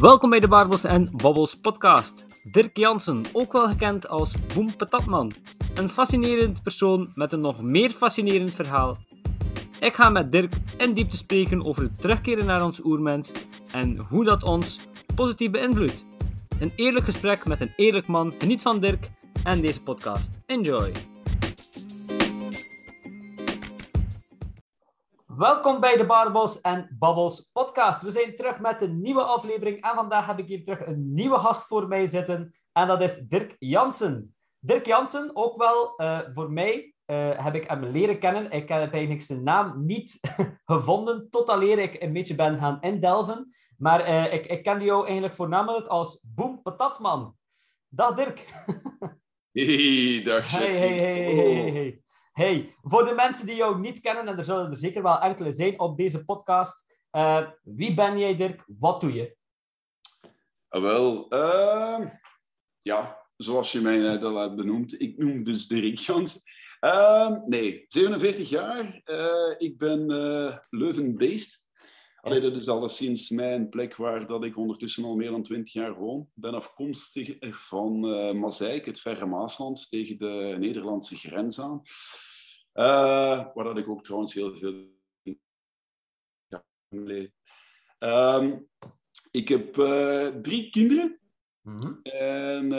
Welkom bij de Barbels en Babbels podcast. Dirk Jansen, ook wel gekend als Boem Patatman. Een fascinerend persoon met een nog meer fascinerend verhaal. Ik ga met Dirk in diepte spreken over het terugkeren naar ons oermens en hoe dat ons positief beïnvloedt. Een eerlijk gesprek met een eerlijk man. Geniet van Dirk en deze podcast. Enjoy! Welkom bij de Barbels en Babbels podcast. We zijn terug met een nieuwe aflevering en vandaag heb ik hier terug een nieuwe gast voor mij zitten en dat is Dirk Jansen. Dirk Jansen, ook wel uh, voor mij, uh, heb ik hem leren kennen. Ik heb eigenlijk zijn naam niet gevonden, tot aleer ik een beetje ben gaan indelven. Maar uh, ik, ik kende jou eigenlijk voornamelijk als Boem Patatman. Dag Dirk. hey, dag chef. Hey, hey, hey, hey, hey. Hey, voor de mensen die jou niet kennen, en er zullen er zeker wel enkele zijn op deze podcast, uh, wie ben jij, Dirk? Wat doe je? Uh, wel, uh, ja, zoals je mij net al hebt benoemd, ik noem dus Dirk Jans. Ehm, nee, 47 jaar. Eh, ik ben Leuven-based. Allee, dat is alleszins mijn plek waar dat ik ondertussen al meer dan 20 jaar woon. Ik ben afkomstig van uh, Mazeik, het verre Maasland, tegen de Nederlandse grens aan. Uh, waar dat ik ook trouwens heel veel... Ja, um, ik heb uh, drie kinderen. Mm -hmm. En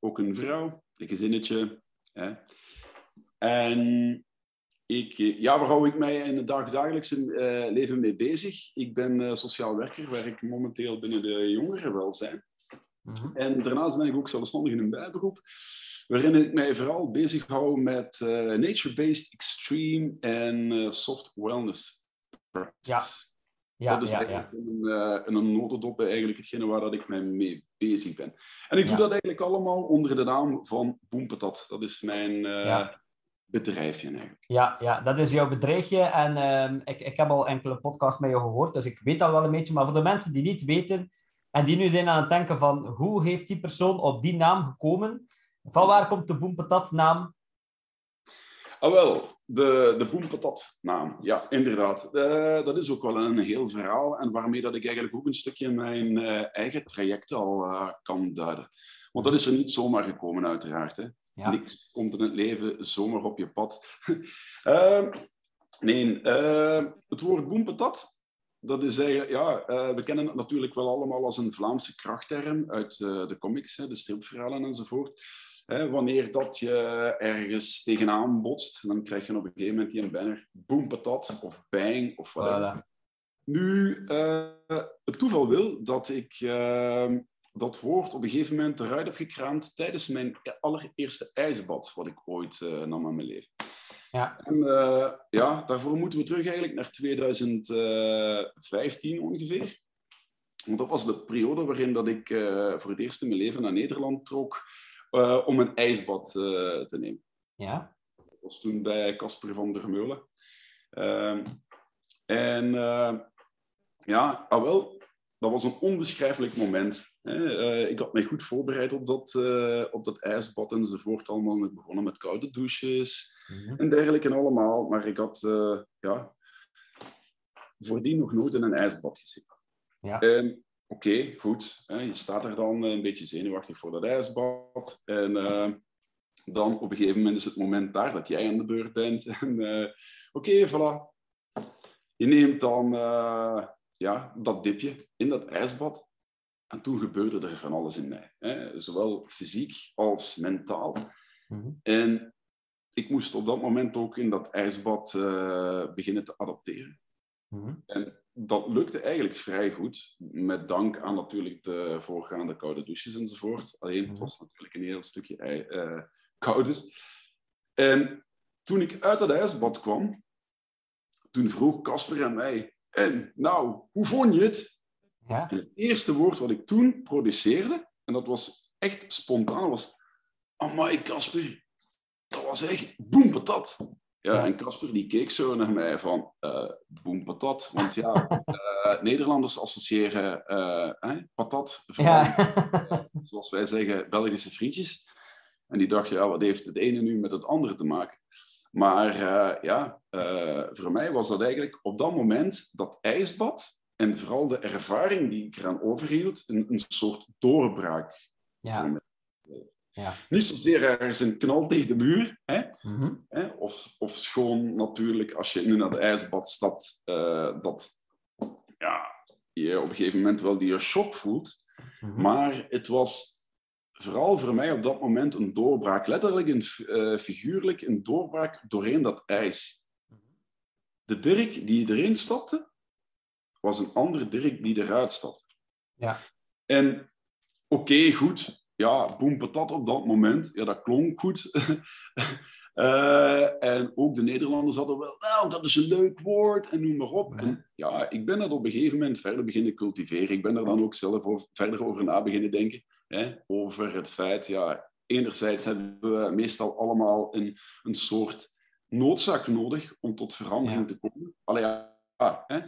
ook een vrouw, een gezinnetje. Hè. En ik, ja, waar hou ik mij in het dagelijkse uh, leven mee bezig? Ik ben uh, sociaal werker, werk momenteel binnen de jongerenwelzijn. Mm -hmm. En daarnaast ben ik ook zelfstandig in een bijberoep, waarin ik mij vooral bezig hou met uh, nature-based extreme en soft wellness practices. Ja. Ja, dat is ja, eigenlijk ja. een, een notendop eigenlijk hetgene waar dat ik mij mee bezig ben. En ik doe dat eigenlijk allemaal onder de naam van Boempetat. Dat is mijn bedrijfje eigenlijk. Ja, ja, dat is jouw bedrijfje. En uh, ik, ik heb al enkele podcasts met jou gehoord, dus ik weet al wel een beetje. Maar voor de mensen die niet weten en die nu zijn aan het denken van hoe heeft die persoon op die naam gekomen? Van waar komt de Boempatat naam? Ah, wel, de, de Boempatat naam. Ja, inderdaad. Uh, dat is ook wel een heel verhaal en waarmee dat ik eigenlijk ook een stukje mijn uh, eigen traject al uh, kan duiden. Want dat is er niet zomaar gekomen, uiteraard. Hè. Ja. Niks komt in het leven zomaar op je pad. uh, nee, uh, het woord boempatat, dat is eigenlijk, ja, uh, we kennen het natuurlijk wel allemaal als een Vlaamse krachtterm uit de comics, hè, de stripverhalen enzovoort. wanneer dat je ergens tegenaan botst, dan krijg je op een gegeven moment die een banner boempatat of bang of wat. Voilà. Nu, het toeval wil dat ik dat woord op een gegeven moment eruit heb gekraamd tijdens mijn allereerste ijsbad, wat ik ooit uh, nam in mijn leven. Ja. En uh, ja, daarvoor moeten we terug eigenlijk naar 2015 ongeveer. Want dat was de periode waarin dat ik uh, voor het eerst in mijn leven naar Nederland trok om een ijsbad te nemen. Ja. Dat was toen bij Casper van der Meulen. Ehm, en ja, ah wel, dat was een onbeschrijfelijk moment. Uh, ik had mij goed voorbereid op dat, uh, op dat ijsbad enzovoort. Allemaal. Ik begonnen met koude douches mm-hmm. en dergelijke en allemaal. Maar ik had uh, ja, voordien nog nooit in een ijsbad gezeten. Ja. Oké, okay, goed. je staat er dan een beetje zenuwachtig voor dat ijsbad. En dan op een gegeven moment is het moment daar dat jij aan de beurt bent. En oké, okay, voilà. Je neemt dan ja, dat dipje in dat ijsbad. En toen gebeurde er van alles in mij. Hè? Zowel fysiek als mentaal. Mm-hmm. En ik moest op dat moment ook in dat ijsbad uh, beginnen te adapteren. Mm-hmm. En dat lukte eigenlijk vrij goed. Met dank aan natuurlijk de voorgaande koude douches enzovoort. Alleen, het was natuurlijk een heel stukje uh, kouder. En toen ik uit dat ijsbad kwam, toen vroeg Casper aan mij... En, nou, hoe vond je het? Ja? En het eerste woord wat ik toen produceerde, en dat was echt spontaan, was... Amai, Casper, dat was echt boempatat. Ja, ja. en Casper die keek zo naar mij van... Uh, boempatat, want ja, uh, Nederlanders associëren uh, eh, patat, ja. zoals wij zeggen, Belgische frietjes. En die dachten, ja, wat heeft het ene nu met het andere te maken? Maar ja, voor mij was dat eigenlijk op dat moment dat ijsbad en vooral de ervaring die ik eraan overhield, een, een soort doorbraak. Ja. Ja. Niet zozeer ergens een knal tegen de muur, hè? Mhm. Hè? Of, of schoon natuurlijk, als je nu naar de ijsbad stapt, eh, dat ja, je op een gegeven moment wel die shock voelt. Mhm. Maar het was vooral voor mij op dat moment een doorbraak, letterlijk en eh, figuurlijk een doorbraak doorheen dat ijs. De Dirk die erin stapte, was een andere Dirk die eruit stapte. Ja. En oké, goed. Ja, boem patat op dat moment. Ja, dat klonk goed. Eh, en ook de Nederlanders hadden wel, nou, dat is een leuk woord en noem maar op. Ja. En ja, ik ben dat op een gegeven moment verder beginnen cultiveren. Ik ben er dan ook zelf over, verder over na beginnen denken. Hè, over het feit, ja, enerzijds hebben we meestal allemaal een, een soort noodzaak nodig om tot verandering Ja. te komen. Allee, ja, hè.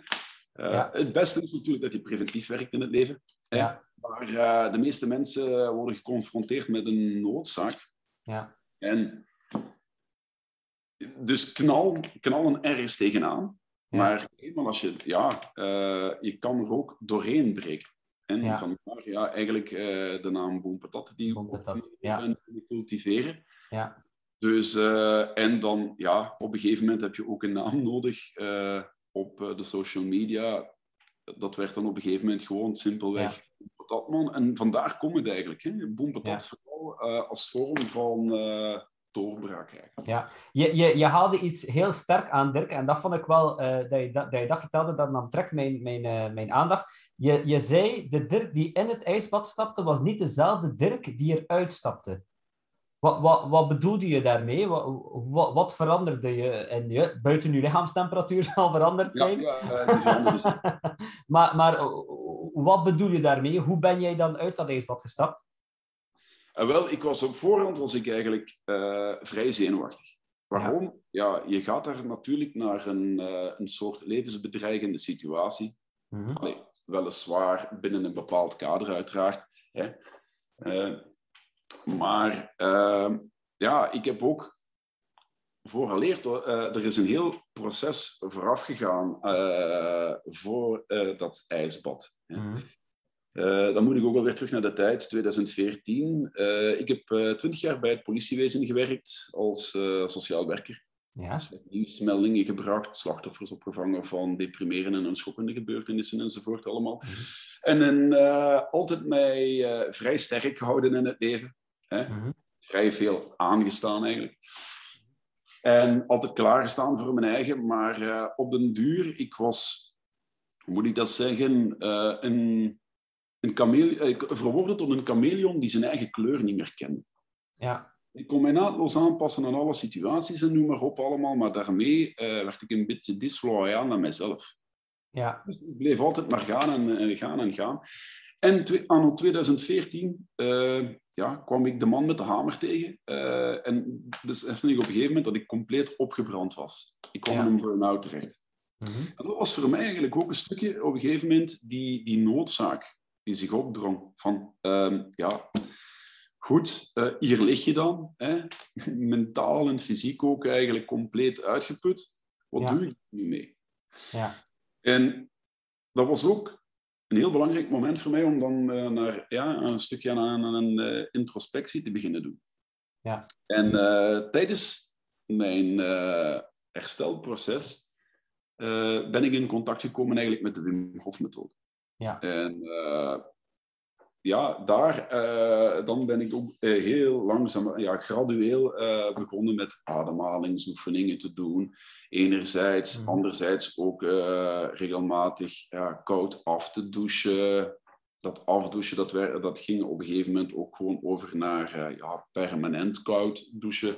Eh, Ja. Het beste is natuurlijk dat je preventief werkt in het leven. hè. Ja. Maar eh, de meeste mensen worden geconfronteerd met een noodzaak. Ja. En dus knal, knallen ergens tegenaan. Maar eenmaal als je, ja, eh, je kan er ook doorheen breken. En Ja. vandaar ja, eigenlijk eh, de naam Boom Patat die Boom we Patat, ja. beginnen cultiveren. Ja. Dus, eh, en dan, ja, op een gegeven moment heb je ook een naam nodig eh, op de social media. Dat werd dan op een gegeven moment gewoon simpelweg Boom Patatman. En vandaar komt het eigenlijk. Hè? Boom Patat vooral als vorm van doorbraak eigenlijk. Ja, je, je, je haalde iets heel sterk aan, Dirk, en dat vond ik wel, eh, dat, je dat, dat je dat vertelde, dat nam trekt mijn, mijn, eh, mijn aandacht. Je, je zei, de Dirk die in het ijsbad stapte, was niet dezelfde Dirk die eruit stapte. Wat, wat, wat bedoelde je daarmee? Wat, wat, wat veranderde je in je? Buiten je lichaamstemperatuur zal veranderd Ja, zijn. ja, eh, veranderde is- maar maar eh, wat bedoel je daarmee? Hoe ben jij dan uit dat ijsbad gestapt? Eh, wel, ik was op voorhand was ik eigenlijk eh, vrij zenuwachtig. Waarom? Ja. je gaat daar natuurlijk naar een, eh, een soort levensbedreigende situatie. Mhm. Allee, weliswaar binnen een bepaald kader, uiteraard. Hè. Eh, maar eh, ja, ik heb ook vooraleerd, eh, er is een heel proces vooraf gegaan voor dat ijsbad. hè. Mhm. Eh, dan moet ik ook alweer terug naar de tijd, 2014. Eh, ik heb eh, twintig jaar bij het politiewezen gewerkt als sociaal werker. Ja. Nieuwsmeldingen gebracht, slachtoffers opgevangen van deprimerende en schokkende gebeurtenissen enzovoort allemaal. Mhm. En eh, altijd mij vrij sterk gehouden in het leven. Hè? Mhm. Vrij veel aangestaan eigenlijk. En altijd klaargestaan voor mijn eigen. Maar op den duur, ik was, hoe moet ik dat zeggen, een, een kamele- eh, verworden tot een chameleon die zijn eigen kleur niet meer kende. Ja. Ik kon mij naadloos aanpassen aan alle situaties en noem maar op allemaal, maar daarmee eh, werd ik een beetje disloyaal naar mezelf. Ja. Dus ik bleef altijd maar gaan en eh, gaan en gaan. En anno 2014 eh, ja, kwam ik de man met de hamer tegen eh, en besefte ik op een gegeven moment dat ik compleet opgebrand was. Ik kwam Ja. in een burn-out terecht. Mhm. En dat was voor mij eigenlijk ook een stukje op een gegeven moment die, die noodzaak die zich opdrong. Van, ehm, ja, goed, eh, hier lig je dan. Hè? Mentaal en fysiek ook eigenlijk compleet uitgeput. Wat Ja. doe ik nu mee? Ja. En dat was ook een heel belangrijk moment voor mij om dan eh, naar ja, een stukje aan, aan een eh, introspectie te beginnen doen. Ja. En tijdens mijn herstelproces ben ik in contact gekomen eigenlijk met de Wim Hof methode. Ja. En eh, ja, daar eh, dan ben ik ook eh, heel langzaam, ja, gradueel begonnen met ademhalingsoefeningen te doen. Enerzijds, Mhm. anderzijds ook regelmatig ja, koud af te douchen. Dat afdouchen, dat, dat ging op een gegeven moment ook gewoon over naar ja, permanent koud douchen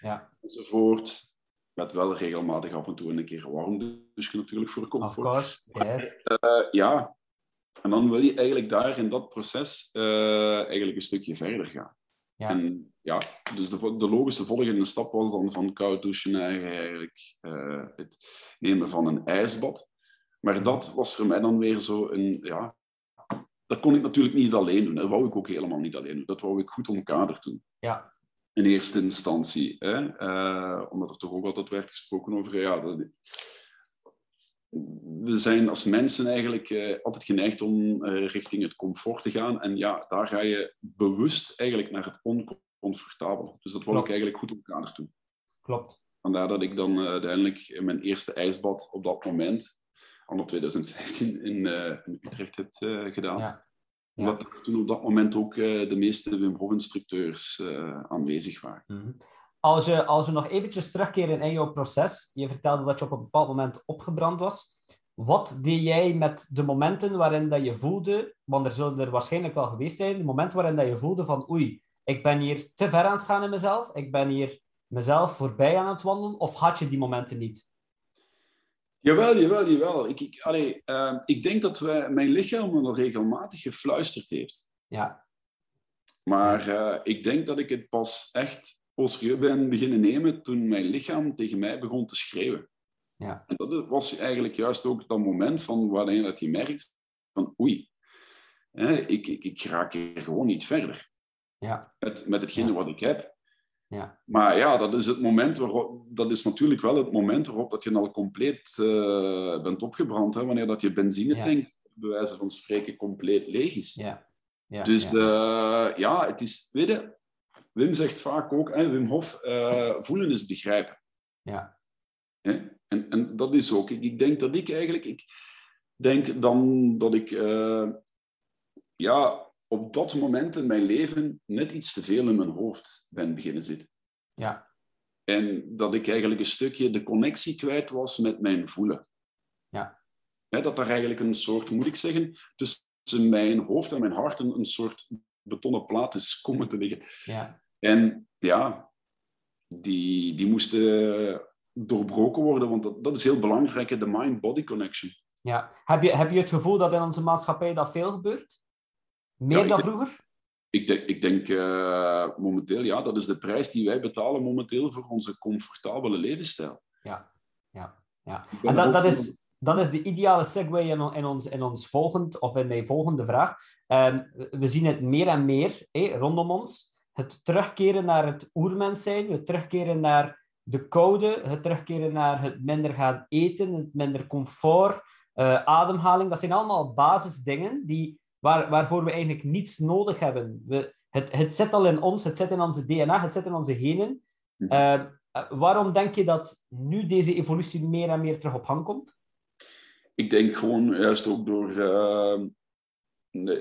Ja. enzovoort. Met wel regelmatig af en toe een keer warm douchen natuurlijk voor Of comfort. course. Yes. Eh, ja, en dan wil je eigenlijk daar in dat proces eh, eigenlijk een stukje verder gaan. Ja. En ja, dus de, de logische volgende stap was dan van koud douchen naar eigenlijk eh, het nemen van een ijsbad. Maar dat was voor mij dan weer zo een, ja, dat kon ik natuurlijk niet alleen doen. Dat wou ik ook helemaal niet alleen doen. Dat wou ik goed omkaderd doen. Ja. In eerste instantie. Hè? Eh, omdat er toch ook altijd werd gesproken over, ja, dat, we zijn als mensen eigenlijk uh, altijd geneigd om uh, richting het comfort te gaan. En ja, daar ga je bewust eigenlijk naar het oncomfortabele. Dus dat wil ik eigenlijk goed op elkaar toe. Klopt. Vandaar dat ik dan uh, uiteindelijk mijn eerste ijsbad op dat moment, anno 2015, in, in Utrecht heb gedaan. Ja. Ja. Omdat toen op dat moment ook de meeste Wim Hof instructeurs aanwezig waren. Mm -hmm. Als je, als we nog eventjes terugkeren in jouw proces, je vertelde dat je op een bepaald moment opgebrand was. Wat deed jij met de momenten waarin dat je voelde, want er zullen er waarschijnlijk wel geweest zijn, de momenten waarin dat je voelde van oei, ik ben hier te ver aan het gaan in mezelf, ik ben hier mezelf voorbij aan het wandelen, of had je die momenten niet? Jawel, jawel, jawel. Ik, ik, allee, uh, ik denk dat mijn lichaam me regelmatig gefluisterd heeft. Ja. Maar uh, ik denk dat ik het pas echt serieus ben beginnen nemen toen mijn lichaam tegen mij begon te schreeuwen. Ja. En dat was eigenlijk juist ook dat moment van waarin dat je merkt van oei, hè, ik, ik, ik raak hier gewoon niet verder. Ja. Met, met hetgene wat ik heb. Ja. Maar ja, dat is het moment waarop, dat is natuurlijk wel het moment waarop dat je al compleet uh, bent opgebrand. Hè, wanneer dat je benzinetank, ja. bij wijze van spreken, compleet leeg is. Ja. Ja, dus ja. Uh, ja, het is, weet je, Wim zegt vaak ook, hè, Wim Hof, uh, voelen is begrijpen. Ja. Hè? En, en dat is ook, ik, ik, denk dat ik eigenlijk, ik denk dan dat ik uh, ja, op dat moment in mijn leven net iets te veel in mijn hoofd ben beginnen zitten. Ja. En dat ik eigenlijk een stukje de connectie kwijt was met mijn voelen. Ja. Hè, dat er eigenlijk een soort, moet ik zeggen, tussen mijn hoofd en mijn hart een, een soort betonnen plaat is komen te liggen. Ja. En ja, die, die moesten doorbroken worden, want dat, dat is heel belangrijk, de mind-body connection. Ja. Heb, je, heb je het gevoel dat in onze maatschappij dat veel gebeurt? Meer ja, dan denk, vroeger? Ik denk, ik denk uh, momenteel, ja, dat is de prijs die wij betalen momenteel voor onze comfortabele levensstijl. Ja, ja, ja. En dat, dat, is, dat is de ideale segue in, in, ons, in ons volgend, of in mijn volgende vraag. Um, we zien het meer en meer rondom ons het terugkeren naar het oermens zijn, het terugkeren naar de koude, het terugkeren naar het minder gaan eten, het minder comfort, uh, ademhaling. Dat zijn allemaal basisdingen die, waar, waarvoor we eigenlijk niets nodig hebben. We, het, het zit al in ons, het zit in onze DNA, het zit in onze genen. Uh, waarom denk je dat nu deze evolutie meer en meer terug op gang komt? Ik denk gewoon juist ook door uh,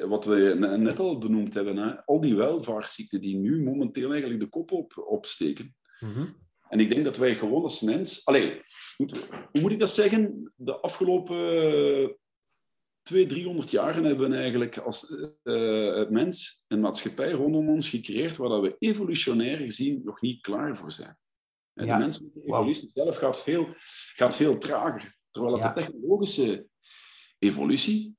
wat we net al benoemd hebben, hè, al die welvaartsziekten die nu momenteel eigenlijk de kop op, opsteken. Mm -hmm. En ik denk dat wij gewoon als mens... Allee, hoe moet ik dat zeggen? De afgelopen 200, 300 jaren hebben we eigenlijk als uh, mens een maatschappij rondom ons gecreëerd waar dat we evolutionair gezien nog niet klaar voor zijn. En ja. de menselijke evolutie wow. zelf gaat veel, gaat veel trager. Terwijl ja. de technologische evolutie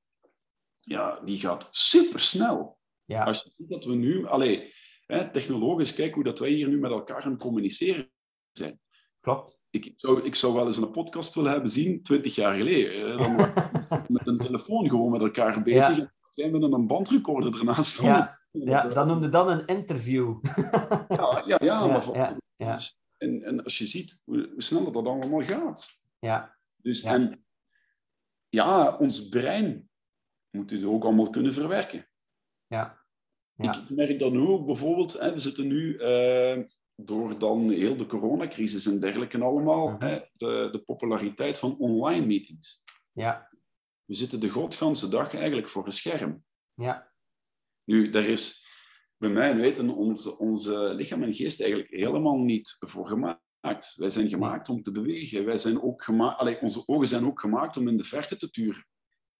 ja, die gaat supersnel. Ja. Als je ziet dat we nu, allee, hè, technologisch, kijk hoe dat wij hier nu met elkaar aan het communiceren zijn. Klopt. Ik zou, ik zou wel eens een podcast willen hebben zien, twintig jaar geleden. Dan met een telefoon gewoon met elkaar bezig. Ja. En jij met een bandrecorder ernaast. Ja, ja dat noemde dan een interview. ja, ja, ja, maar van, ja. En, en als je ziet hoe, hoe snel dat, dat allemaal gaat. Ja. Dus, En ja, ons brein moet je er ook allemaal kunnen verwerken. Ja. ja. Ik merk dat nu ook bijvoorbeeld, hè, we zitten nu uh, door dan heel de coronacrisis en dergelijke allemaal, Mhm. hè, de, de populariteit van online meetings. Ja. We zitten de grootganse dag eigenlijk voor een scherm. Ja. Nu, daar is bij mij weten onze, onze lichaam en geest eigenlijk helemaal niet voor gemaakt. Wij zijn gemaakt om te bewegen. Wij zijn ook gemaakt, allee, onze ogen zijn ook gemaakt om in de verte te turen.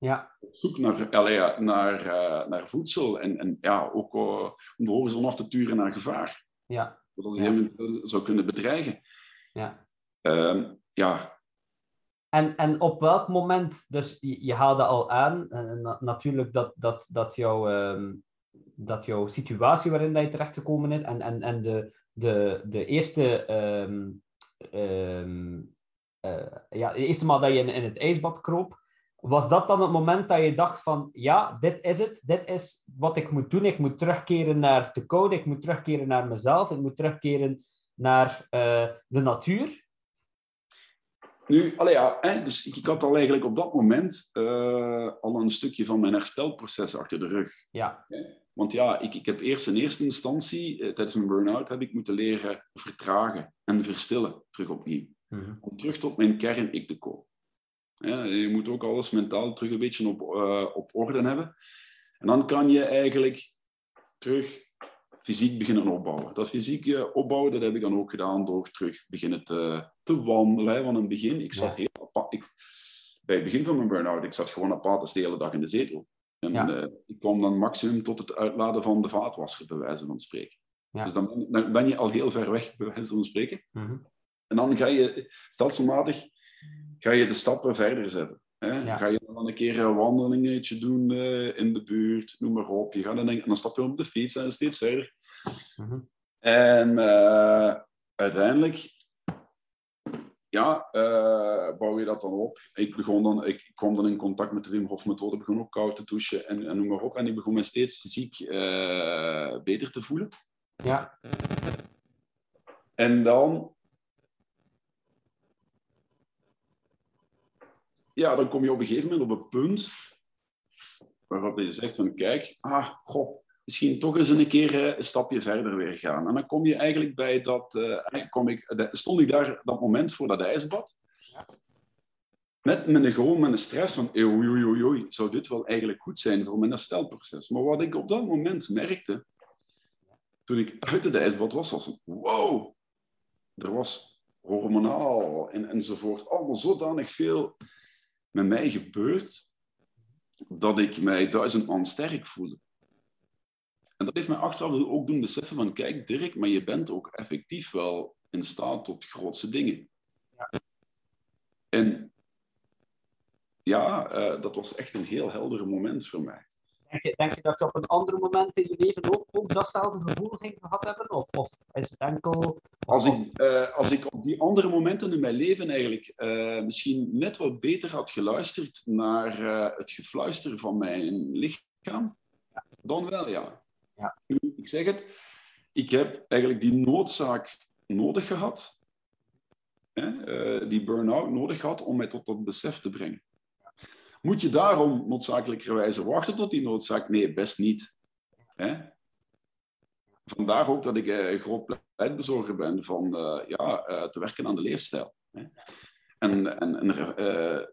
Ja. Op zoek naar, ja, naar, uh, naar voedsel en, en ja, ook uh, om de horizon af te turen naar gevaar. Ja. Dat ons Ja. zou kunnen bedreigen. Ja. Ehm, ja, En, en op welk moment, dus je, je haalde al aan, en na- natuurlijk dat, dat, dat, jouw, ehm, dat jouw situatie waarin dat je terecht gekomen is en, en, en de, de, de eerste, ehm, eh, ja, de eerste maal dat je in, in het ijsbad kroop, was dat dan het moment dat je dacht van, ja, dit is het, dit is wat ik moet doen, ik moet terugkeren naar de code, ik moet terugkeren naar mezelf, ik moet terugkeren naar eh, de natuur? Nu, allee, ja, hè, dus ik, ik had al eigenlijk op dat moment uh, al een stukje van mijn herstelproces achter de rug. Ja. Want ja, ik, ik heb eerst in eerste instantie, uh, tijdens mijn burn-out, heb ik moeten leren vertragen en verstillen, terug opnieuw. Mm -hmm. Om terug tot mijn kern ik te komen. Ja, je moet ook alles mentaal terug een beetje op, uh, op orde hebben. En dan kan je eigenlijk terug fysiek beginnen opbouwen. Dat fysiek opbouwen, dat heb ik dan ook gedaan door terug beginnen te, te wandelen. Want in het begin, ik zat Ja. heel ik, bij het begin van mijn burn-out, ik zat gewoon apart de hele dag in de zetel. En Ja. eh, ik kwam dan maximum tot het uitladen van de vaatwasser, bij wijze van spreken. Ja. Dus dan ben, dan ben je al heel ver weg, bij wijze van spreken. Mhm. En dan ga je stelselmatig ga je de stappen verder zetten. Hè? Ja. Ga je dan een keer een wandelingetje doen eh, in de buurt, noem maar op. Je gaat dan, en dan stap je op de fiets en steeds verder. Mhm. En eh, uiteindelijk ja, eh, bouw je dat dan op. Ik, begon dan, ik kwam dan in contact met de Wim Hof methode, begon ook koud te douchen en, en noem maar op. En ik begon me steeds fysiek beter te voelen. Ja. En dan... Ja, dan kom je op een gegeven moment op een punt waarop je zegt van kijk, ah, goh, misschien toch eens een keer eh, een stapje verder weer gaan. En dan kom je eigenlijk bij dat... eh, kom ik, de- stond ik daar dat moment voor dat ijsbad. Met mijn, gewoon met een stress van, eh, oei, oei, oei, oei, zou dit wel eigenlijk goed zijn voor mijn herstelproces? Maar wat ik op dat moment merkte, toen ik uit het ijsbad was, was wow, er was hormonaal en, enzovoort allemaal zodanig veel met mij gebeurd, dat ik mij duizend man sterk voelde. En dat heeft mij achteraf ook doen beseffen van, kijk Dirk, maar je bent ook effectief wel in staat tot grootste dingen. En ja, eh, dat was echt een heel helder moment voor mij. Denk je, denk je dat je op een ander moment in je leven ook, ook datzelfde gevoel ging gehad hebben? Of, of is het enkel... Als ik, eh, als ik op die andere momenten in mijn leven eigenlijk eh, misschien net wat beter had geluisterd naar eh, het gefluister van mijn lichaam, dan wel ja. Ja. Ik zeg het, ik heb eigenlijk die noodzaak nodig gehad, hè, die burn-out nodig gehad om mij tot dat besef te brengen. Moet je daarom noodzakelijkerwijze wachten tot die noodzaak? Nee, best niet. Hè? Vandaar ook dat ik eh, een groot pleitbezorger ben van eh, ja, eh, te werken aan de leefstijl. Hè? En, en, en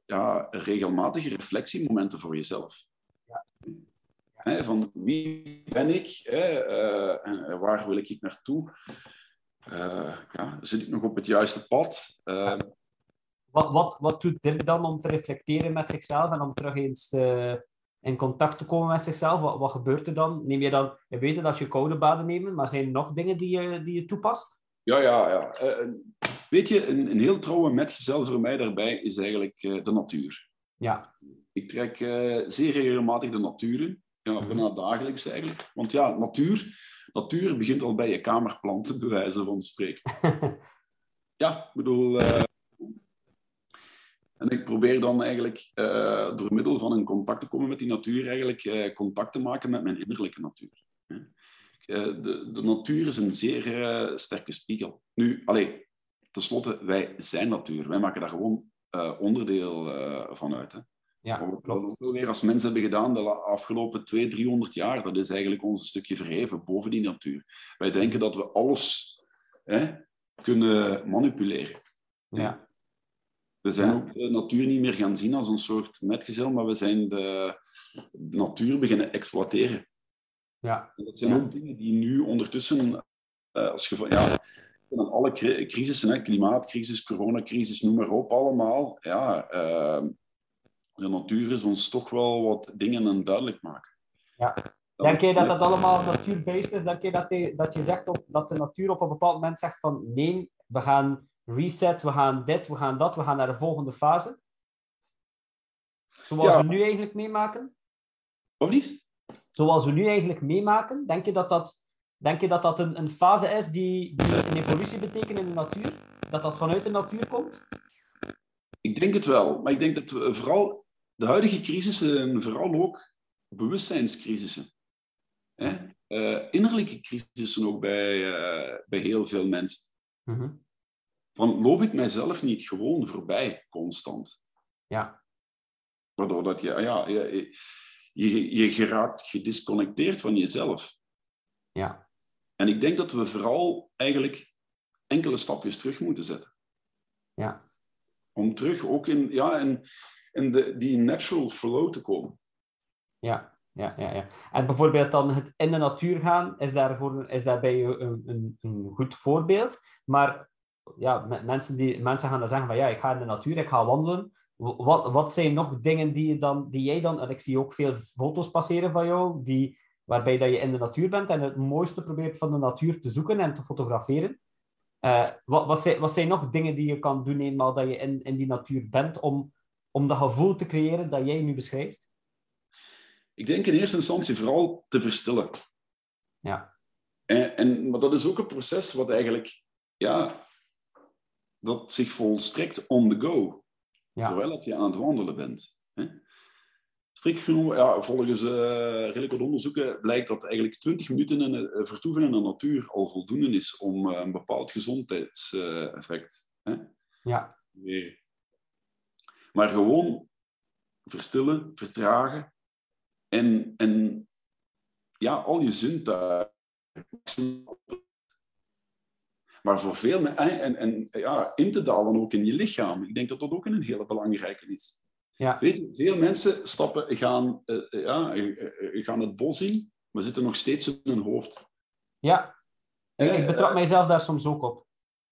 ja, regelmatige reflectiemomenten voor jezelf. Hè, van wie ben ik hè, en waar wil ik naartoe? Eh, ja, zit ik nog op het juiste pad? Wat, wat, wat doet Dirk dan om te reflecteren met zichzelf en om terug eens te, in contact te komen met zichzelf? Wat, wat gebeurt er dan? Neem je dan, je weet dat je koude baden neemt, maar zijn er nog dingen die je, die je toepast? Ja, ja, ja. Eh, weet je, een, een heel trouwe metgezel voor mij daarbij is eigenlijk eh, de natuur. Ja, Ik trek eh, zeer regelmatig de natuur in. Ja, Mhm. bijna dagelijks eigenlijk. Want ja, natuur, natuur begint al bij je kamerplanten, bij wijze van spreken. Ja, ik bedoel... en ik probeer dan eigenlijk eh, door middel van in contact te komen met die natuur, eigenlijk eh, contact te maken met mijn innerlijke natuur. Eh, de, de natuur is een zeer sterke spiegel. Nu, allee, tenslotte, wij zijn natuur. Wij maken daar gewoon onderdeel van uit. Hè. ja Wat we dat weer als mensen hebben gedaan de afgelopen 200, 300 jaar, dat is eigenlijk ons stukje verheven boven die natuur. Wij denken dat we alles hè, kunnen manipuleren. Ja, We zijn Ja. ook de natuur niet meer gaan zien als een soort metgezel, maar we zijn de natuur beginnen exploiteren. ja, En dat zijn Ja. ook dingen die nu ondertussen, eh, als je van, ja, alle cri- crisissen, hè, klimaatcrisis, coronacrisis, noem maar op, allemaal, ja, eh, de natuur is ons toch wel wat dingen aan duidelijk maken. Ja. Denk jij dat dat allemaal natuurbeest is? Denk je dat, die- dat je zegt op, dat de natuur op een bepaald moment zegt van nee, we gaan reset, we gaan dit, we gaan dat, we gaan naar de volgende fase? Zoals Ja. we nu eigenlijk meemaken? Liefst? Zoals we nu eigenlijk meemaken, denk je dat dat, denk je dat, dat een, een fase is die, die een evolutie betekent in de natuur? Dat dat vanuit de natuur komt? Ik denk het wel, maar ik denk dat we vooral de huidige crisissen vooral ook bewustzijnscrisissen. Hè? Eh, innerlijke crisissen ook bij, eh, bij heel veel mensen. Mhm. Van loop ik mijzelf niet gewoon voorbij, constant. Ja. Waardoor dat je, ja, je, je, je geraakt gedisconnecteerd van jezelf. Ja. En ik denk dat we vooral eigenlijk enkele stapjes terug moeten zetten. Ja. Om terug ook in, ja, in, in de, die natural flow te komen. Ja, ja, ja, ja. En bijvoorbeeld dan het in de natuur gaan is, daarvoor, is daarbij een, een, een goed voorbeeld. Maar ja, mensen, die, mensen gaan dan zeggen van ja, ik ga in de natuur, ik ga wandelen. Wat, wat zijn nog dingen die, je dan, die jij dan, en ik zie ook veel foto's passeren van jou, die, waarbij dat je in de natuur bent en het mooiste probeert van de natuur te zoeken en te fotograferen. Uh, wat, wat, zijn, wat zijn nog dingen die je kan doen eenmaal dat je in, in die natuur bent, om, om dat gevoel te creëren dat jij nu beschrijft? Ik denk in eerste instantie vooral te verstillen. Ja. En, en, maar dat is ook een proces wat eigenlijk, ja, dat zich volstrekt on the go. Ja. Terwijl dat je aan het wandelen bent. Hè? Strikt genomen, ja, volgens uh, redelijk wat onderzoeken blijkt dat eigenlijk 20 minuten in, uh, vertoeven in de natuur al voldoende is om uh, een bepaald gezondheidseffect. hè? Ja. Weer. Maar gewoon verstillen, vertragen en, en ja, al je zintuigen. Maar voor veel en, en ja, in te dalen ook in je lichaam. Ik denk dat dat ook een hele belangrijke is. Ja. Weet je, veel mensen stappen, gaan, uh, ja, uh, gaan het bos in, maar zitten nog steeds in hun hoofd. Ja, ik, ik betrap mijzelf daar soms ook op.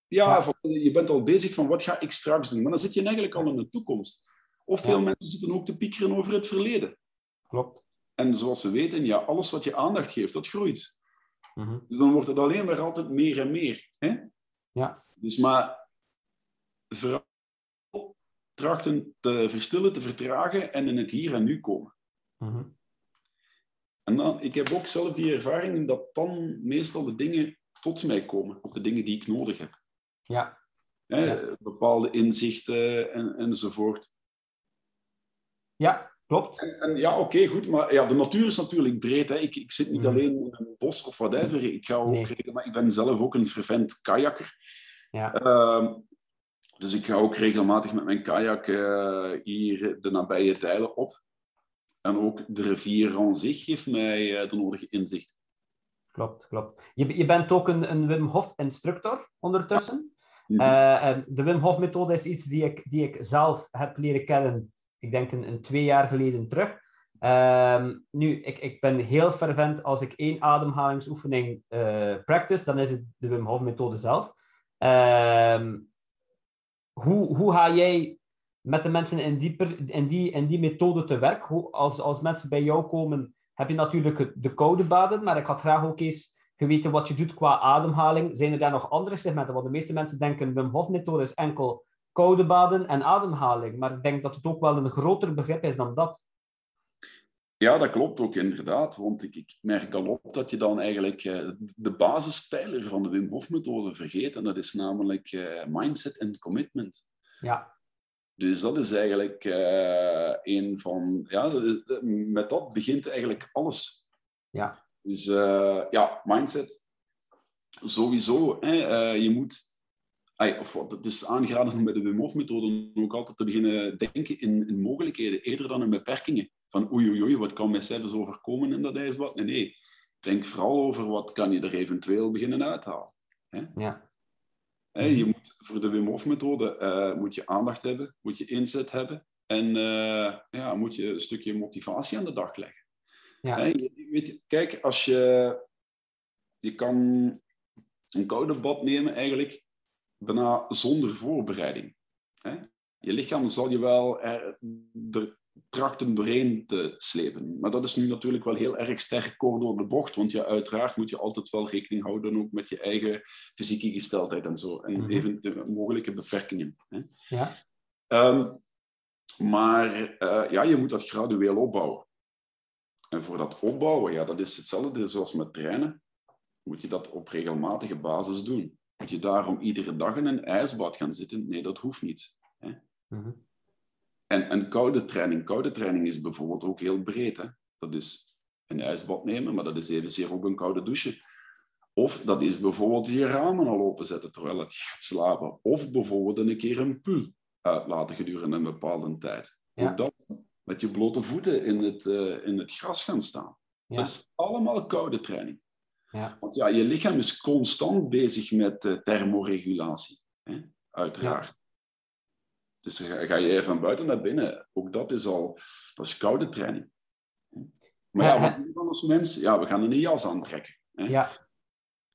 Ja, ja. je bent al bezig van wat ga ik straks doen. Maar dan zit je eigenlijk al in de toekomst. Of veel mensen zitten ook te piekeren over het verleden. Klopt. En zoals we weten, ja, alles wat je aandacht geeft, dat groeit. Mm -hmm. Dus dan wordt het alleen maar altijd meer en meer. Hè? Ja. Dus maar vooral trachten te verstillen, te vertragen en in het hier en nu komen. Mm -hmm. En dan, ik heb ook zelf die ervaring dat dan meestal de dingen tot mij komen, de dingen die ik nodig heb. Ja. Hè, ja. Bepaalde inzichten en, enzovoort. Ja, klopt. En, en ja, oké, okay, goed. Maar ja, de natuur is natuurlijk breed. Hè. Ik, ik zit niet mm. alleen in een bos of whatever. Ik, ga ook nee. maar ik ben zelf ook een fervent kajakker. Ja. Uh, dus ik ga ook regelmatig met mijn kajak uh, hier de nabije tijlen op. En ook de rivier aan zich geeft mij uh, de nodige inzicht. Klopt, klopt. Je, je bent ook een, een Wim Hof-instructor ondertussen. Ja. Uh, de Wim Hof-methode is iets die ik, die ik zelf heb leren kennen ik denk een, een twee jaar geleden terug. Um, nu, ik, ik ben heel fervent als ik één ademhalingsoefening uh, practice, dan is het de Wim Hof methode zelf. Um, hoe, hoe ga jij met de mensen in die, in die, in die methode te werk? Hoe, als, als mensen bij jou komen, heb je natuurlijk de koude baden, maar ik had graag ook eens geweten wat je doet qua ademhaling. Zijn er daar nog andere segmenten? Want de meeste mensen denken Wim Hof methode is enkel koude baden en ademhaling. Maar ik denk dat het ook wel een groter begrip is dan dat. Ja, dat klopt ook inderdaad. Want ik, ik merk al op dat je dan eigenlijk uh, de basispijler van de Wim Hof-methode vergeet. En dat is namelijk uh, mindset en commitment. Ja. Dus dat is eigenlijk uh, een van... Ja, met dat begint eigenlijk alles. Ja. Dus ja, mindset. Sowieso. Hè, je moet of wat, het is aangeraden om bij de Wim Hof-methode ook altijd te beginnen denken in, in, mogelijkheden, eerder dan in beperkingen. Van oei, oei, oei, wat kan mij zelfs overkomen in dat ijsbad? Nee, nee. Denk vooral over wat kan je er eventueel beginnen uithalen. Hè? Ja. Hè, je moet, voor de Wim Hof-methode uh, moet je aandacht hebben, moet je inzet hebben en uh, ja, moet je een stukje motivatie aan de dag leggen. Ja. Weet je, kijk, als je... Je kan een koude bad nemen eigenlijk bijna zonder voorbereiding. Hè? Je lichaam zal je wel er, er trachten doorheen te slepen. Maar dat is nu natuurlijk wel heel erg sterk kort door de bocht, want ja, uiteraard moet je altijd wel rekening houden ook met je eigen fysieke gesteldheid en zo. En Mhm. even de mogelijke beperkingen. Hè? Ja. Ehm, maar eh, ja, je moet dat gradueel opbouwen. En voor dat opbouwen, ja, dat is hetzelfde zoals met trainen. Moet je dat op regelmatige basis doen. Moet je daarom iedere dag in een ijsbad gaan zitten? Nee, dat hoeft niet. Hè? Mhm. En, en koude training. Koude training is bijvoorbeeld ook heel breed. Hè? Dat is een ijsbad nemen, maar dat is evenzeer ook een koude douche. Of dat is bijvoorbeeld je ramen al openzetten terwijl het gaat slapen. Of bijvoorbeeld een keer een pul uitlaten gedurende een bepaalde tijd. Ja. Ook dat, met je blote voeten in het, eh, in het gras gaan staan. Ja. Dat is allemaal koude training. Ja. Want ja, je lichaam is constant bezig met eh, thermoregulatie. Hè? Uiteraard. Dus ga, ga je van buiten naar binnen. Ook dat is al dat is koude training. Maar Ja, ja, wat doen we dan als mens? Ja, we gaan een jas aantrekken. Hè? Ja,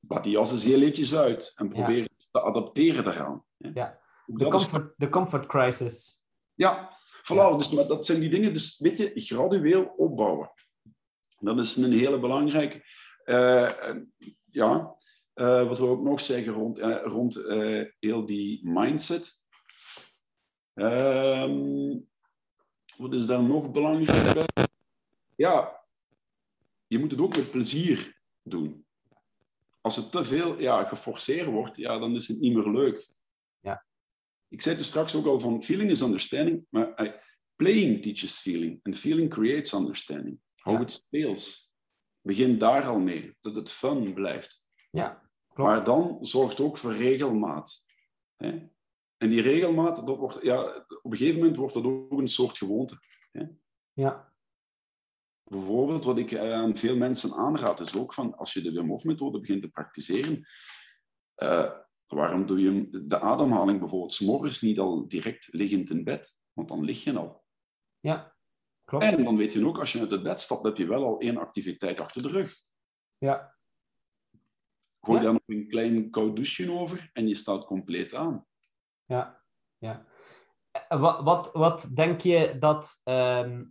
Laat die jas eens heel eventjes uit en probeer te adapteren daaraan. Hè? Ja. De dat is- comfort, comfort crisis. ja, voilà. Dus, maar dat zijn die dingen, dus weet je, gradueel opbouwen. Dat is een hele belangrijke. Eh, ja, eh, wat we ook nog zeggen rond, eh, rond heel die mindset. Ehm, wat is daar nog belangrijk bij? Ja, je moet het ook met plezier doen. Als het te veel ja, geforceerd wordt, ja, dan is het niet meer leuk. Ja. Ik zei dus straks ook al van feeling is understanding, maar playing teaches feeling and feeling creates understanding. Hou Ja. het speels. Begin daar al mee, dat het fun blijft. Ja, klopt. Maar dan zorgt ook voor regelmaat. Hè? En die regelmaat, dat wordt, ja, op een gegeven moment wordt dat ook een soort gewoonte. Ja, Bijvoorbeeld, wat ik eh, aan veel mensen aanraad, is ook van als je de Wim Hof methode begint te praktiseren, eh, waarom doe je de ademhaling bijvoorbeeld 's morgens niet al direct liggend in bed? Want dan lig je al. ja, klopt. En dan weet je ook, als je uit het bed stapt, heb je wel al één activiteit achter de rug. Ja, Gooi Ja. daar nog een klein koud douche over en je staat compleet aan. ja, ja. Eh, Wat, wat, wat denk je dat ehm,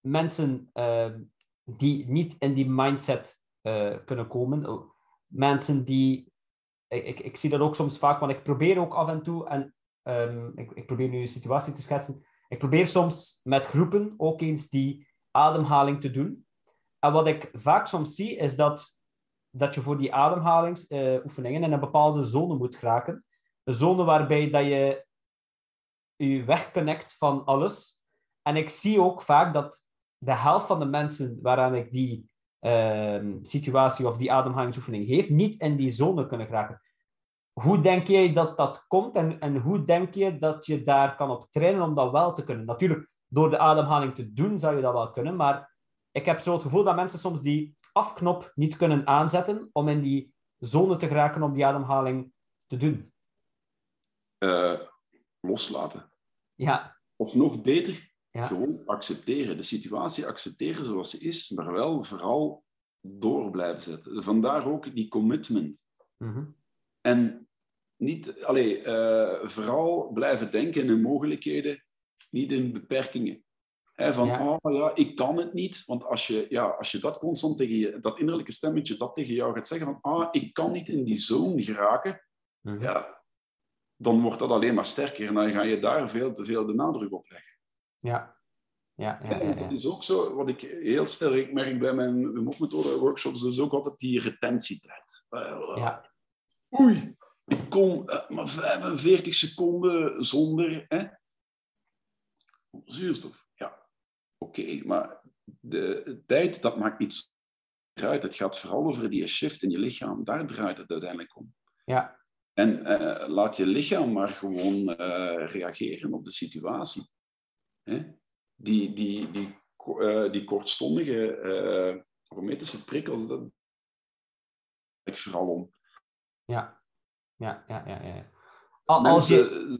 mensen ehm, die niet in die mindset eh, kunnen komen, oh, mensen die, ik, ik, ik zie dat ook soms vaak, want ik probeer ook af en toe, en ehm, ik, ik probeer nu een situatie te schetsen, ik probeer soms met groepen ook eens die ademhaling te doen. En wat ik vaak soms zie, is dat, dat je voor die ademhalingsoefeningen in een bepaalde zone moet geraken. Een zone waarbij dat je je wegconnect van alles. En ik zie ook vaak dat de helft van de mensen waaraan ik die ehm, situatie of die ademhalingsoefening geef, niet in die zone kunnen geraken. Hoe denk jij dat dat komt en, en hoe denk je dat je daar kan op trainen om dat wel te kunnen? Natuurlijk, door de ademhaling te doen zou je dat wel kunnen, maar ik heb zo het gevoel dat mensen soms die afknop niet kunnen aanzetten om in die zone te geraken om die ademhaling te doen. Eh, loslaten. Ja, Of nog beter, Ja. gewoon accepteren. De situatie accepteren zoals ze is, maar wel vooral door blijven zetten. Vandaar ook die commitment. Mhm. En niet, allee, eh, vooral blijven denken in mogelijkheden, niet in beperkingen. Hè, van, Ja. oh ja, ik kan het niet. Want als je, ja, als je dat constant tegen je, dat innerlijke stemmetje dat tegen jou gaat zeggen van, ah, ik kan niet in die zone geraken, Mhm. ja, dan wordt dat alleen maar sterker en dan ga je daar veel te veel de nadruk op leggen. Ja. Ja, ja, ja, dat is ook zo, wat ik heel sterk merk bij mijn Wim Hof methode workshops, is ook altijd die retentietijd. Ja. Oei, ik kon eh, maar 45 seconden zonder hè? zuurstof. Ja, oké, maar de tijd, dat maakt iets uit. Het gaat vooral over die shift in je lichaam. Daar draait het uiteindelijk om. Ja. En eh, laat je lichaam maar gewoon eh, reageren op de situatie. Hè? Die, die, die, die kortstondige hormetische prikkels, dat ik vooral om. Ja, ja, ja, ja. ja. Al- Als je,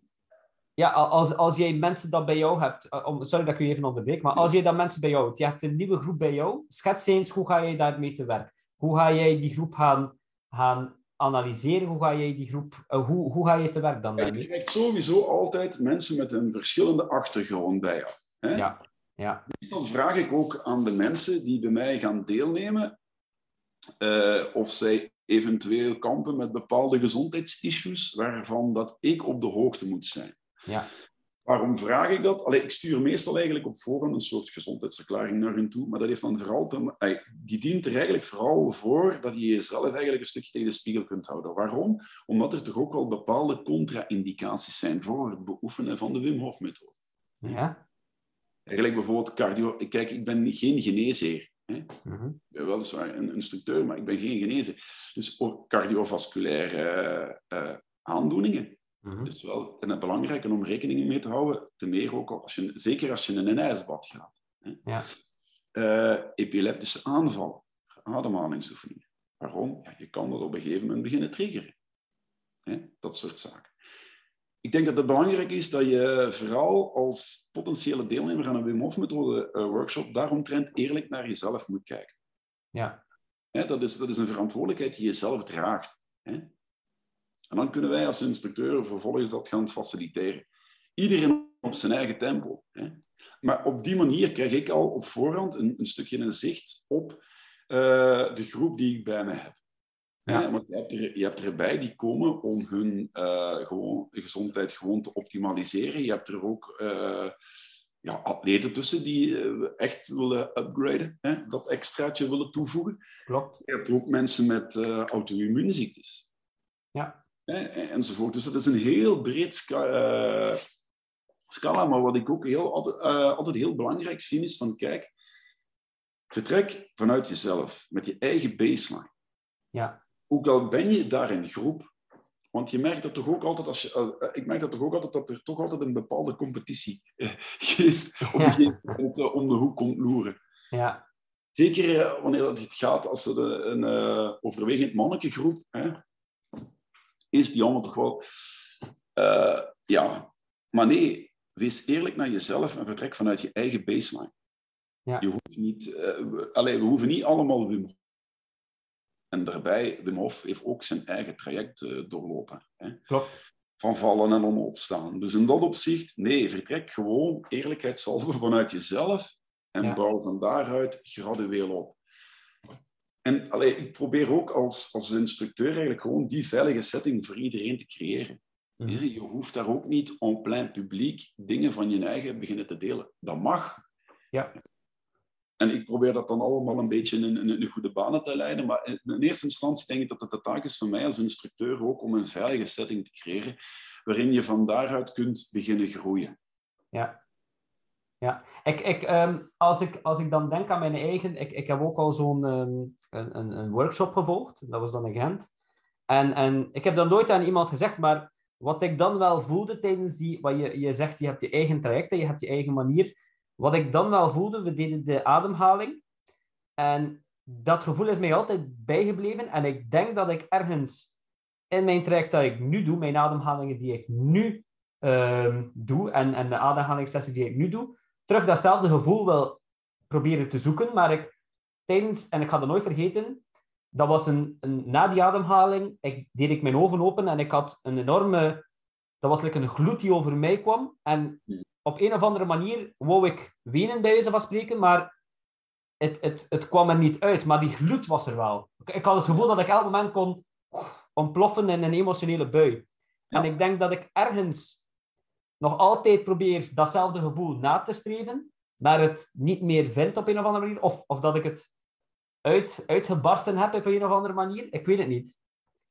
ja, al- als, als jij mensen dat bij jou hebt, eh, om, sorry dat ik u even onderbreek, maar als jij dat mensen bij jou hebt, je hebt een nieuwe groep bij jou, schets eens hoe ga jij daarmee te werk? Hoe ga jij die groep gaan, gaan analyseren? Hoe ga jij die groep, eh, hoe, hoe ga je te werk dan je daarmee? krijgt sowieso altijd mensen met een verschillende achtergrond bij jou. Hè? Ja, ja, Dan vraag ik ook aan de mensen die bij mij gaan deelnemen eh, of zij eventueel kampen met bepaalde gezondheidsissues waarvan dat ik op de hoogte moet zijn. ja, Waarom vraag ik dat? Allee, ik stuur meestal eigenlijk op voorhand een soort gezondheidsverklaring naar hen toe, maar dat heeft dan vooral te, die dient er eigenlijk vooral voor dat je jezelf eigenlijk een stukje tegen de spiegel kunt houden. Waarom? Omdat er toch ook wel bepaalde contra-indicaties zijn voor het beoefenen van de Wim Hof methode. ja, Eigenlijk bijvoorbeeld cardio. Kijk, ik ben geen geneesheer. Hè? -hmm. Ik ben weliswaar een instructeur, maar ik ben geen genezer. Dus ook cardiovasculaire uh, aandoeningen. -hmm. Dus wel en belangrijk om rekening mee te houden, te meer ook als je, zeker als je in een ijsbad gaat. Hè? Ja. Uh, epileptische aanval, ademhalingsoefeningen. Waarom? Ja, je kan dat op een gegeven moment beginnen triggeren. Hè? Dat soort zaken. Ik denk dat het belangrijk is dat je vooral als potentiële deelnemer aan een Wim Hof methode uh, workshop daaromtrent eerlijk naar jezelf moet kijken. Ja. Dat, is, dat is een verantwoordelijkheid die je zelf draagt. En dan kunnen wij als instructeur vervolgens dat gaan faciliteren. Iedereen op zijn eigen tempo. Maar op die manier krijg ik al op voorhand een, een stukje een zicht op uh, de groep die ik bij me heb. Ja. Ja, want je hebt, er, je hebt erbij die komen om hun uh, gewoon, gezondheid gewoon te optimaliseren. Je hebt er ook uh, ja, atleten tussen die uh, echt willen upgraden, hè, dat extraatje willen toevoegen. Klopt. Je hebt ook mensen met auto-immuunziektes. Ja. Hè, enzovoort. Dus dat is een heel breed sca scala. Maar wat ik ook heel, altijd, altijd heel belangrijk vind, is van kijk, vertrek vanuit jezelf, met je eigen baseline. Ja ook al ben je daar in groep, want je merkt dat toch ook altijd, als je, ik merk dat toch ook altijd dat er toch altijd een bepaalde competitiegeest op een gegeven moment om de hoek komt loeren. Ja. Zeker wanneer het gaat als het een, een overwegend mannelijke hè, is die allemaal toch wel... Uh, ja, maar nee, wees eerlijk naar jezelf en vertrek vanuit je eigen baseline. Ja. Je hoeft niet, uh, allee, we hoeven niet allemaal Wim en daarbij, Wim Hof heeft ook zijn eigen traject uh, doorlopen. Hè? Klopt. Van vallen en opstaan. Dus in dat opzicht, nee, vertrek gewoon eerlijkheidshalve vanuit jezelf en ja. bouw van daaruit gradueel op. En allee, ik probeer ook als, als instructeur eigenlijk gewoon die veilige setting voor iedereen te creëren. Mm. Ja, je hoeft daar ook niet en plein publiek dingen van je eigen beginnen te delen. Dat mag. Ja. En ik probeer dat dan allemaal een beetje in, in, goede banen te leiden. Maar in, eerste instantie denk ik dat het de taak is van mij als instructeur ook om een veilige setting te creëren waarin je van daaruit kunt beginnen groeien. Ja. Ja, ik, ik, um, als, ik, als ik dan denk aan mijn eigen... Ik, ik heb ook al zo'n um, een, een, workshop gevolgd. Dat was dan in Gent. En, en ik heb dan nooit aan iemand gezegd, maar wat ik dan wel voelde tijdens die... Wat je, je zegt, je hebt je eigen trajecten, je hebt je eigen manier wat ik dan wel voelde, we deden de ademhaling. En dat gevoel is mij altijd bijgebleven. En ik denk dat ik ergens in mijn traject dat ik nu doe, mijn ademhalingen die ik nu uh, doe en, en de ademhalingssessies die ik nu doe, terug datzelfde gevoel wil proberen te zoeken. Maar ik tijdens, en ik ga dat nooit vergeten, dat was een, een na die ademhaling, ik, deed ik mijn ogen open en ik had een enorme, dat was like een gloed die over mij kwam. En op een of andere manier wou ik wenen bij wijze van spreken, maar het, het, het kwam er niet uit. Maar die gloed was er wel. Ik had het gevoel dat ik elk moment kon ontploffen in een emotionele bui. En ik denk dat ik ergens nog altijd probeer datzelfde gevoel na te streven, maar het niet meer vind op een of andere manier. Of, of dat ik het uit, uitgebarsten heb op een of andere manier. Ik weet het niet.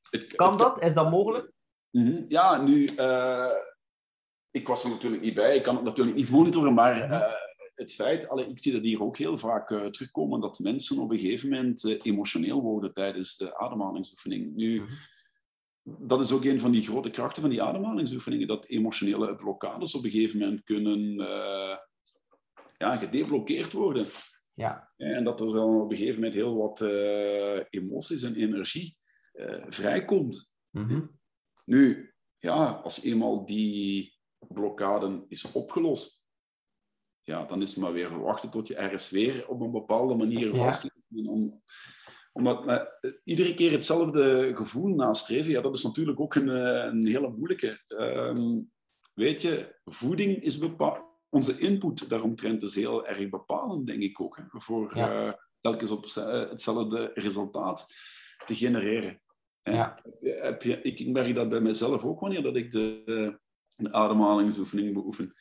Het, kan het, dat? Is dat mogelijk? Mm, ja, nu... Uh ik was er natuurlijk niet bij, ik kan het natuurlijk niet monitoren, maar uh, het feit, allee, ik zie dat hier ook heel vaak uh, terugkomen, dat mensen op een gegeven moment uh, emotioneel worden tijdens de ademhalingsoefening. Nu, dat is ook een van die grote krachten van die ademhalingsoefeningen, dat emotionele blokkades op een gegeven moment kunnen ja, gedeblokkeerd worden. Ja. En dat er dan op een gegeven moment heel wat emoties en energie vrijkomt. Mm -hmm. Nu, ja, als eenmaal die blokkade is opgelost, ja, dan is het maar weer wachten tot je ergens weer op een bepaalde manier vast ja. om, omdat uh, iedere keer hetzelfde gevoel nastreven, ja, dat is natuurlijk ook een, een hele moeilijke. Um, weet je, voeding is bepaald. Onze input daaromtrent is heel erg bepalend, denk ik ook, hè, voor ja. uh, telkens op hetzelfde resultaat te genereren. Ja. Heb je, ik merk dat bij mezelf ook wanneer dat ik de, een ademhalingsoefening beoefen.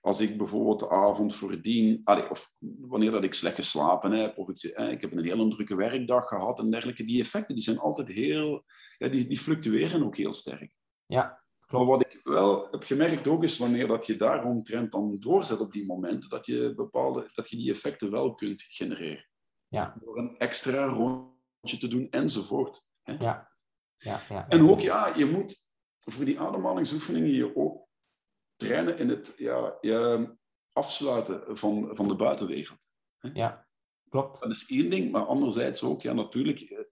Als ik bijvoorbeeld de avond voordien, of wanneer dat ik slecht geslapen heb, of ik, ik heb een hele drukke werkdag gehad en dergelijke, die effecten die zijn altijd heel, ja, die, die fluctueren ook heel sterk. Ja, klopt. Maar wat ik wel heb gemerkt ook is wanneer dat je daaromtrent dan doorzet op die momenten, dat je, bepaalde, dat je die effecten wel kunt genereren. Ja. Door een extra rondje te doen, enzovoort. Hè? Ja. Ja, ja. En ook, ja, je moet voor die ademhalingsoefeningen je ook trainen in het ja, afsluiten van, van de buitenwereld. Ja, klopt. Dat is één ding, maar anderzijds ook, ja, natuurlijk, eh,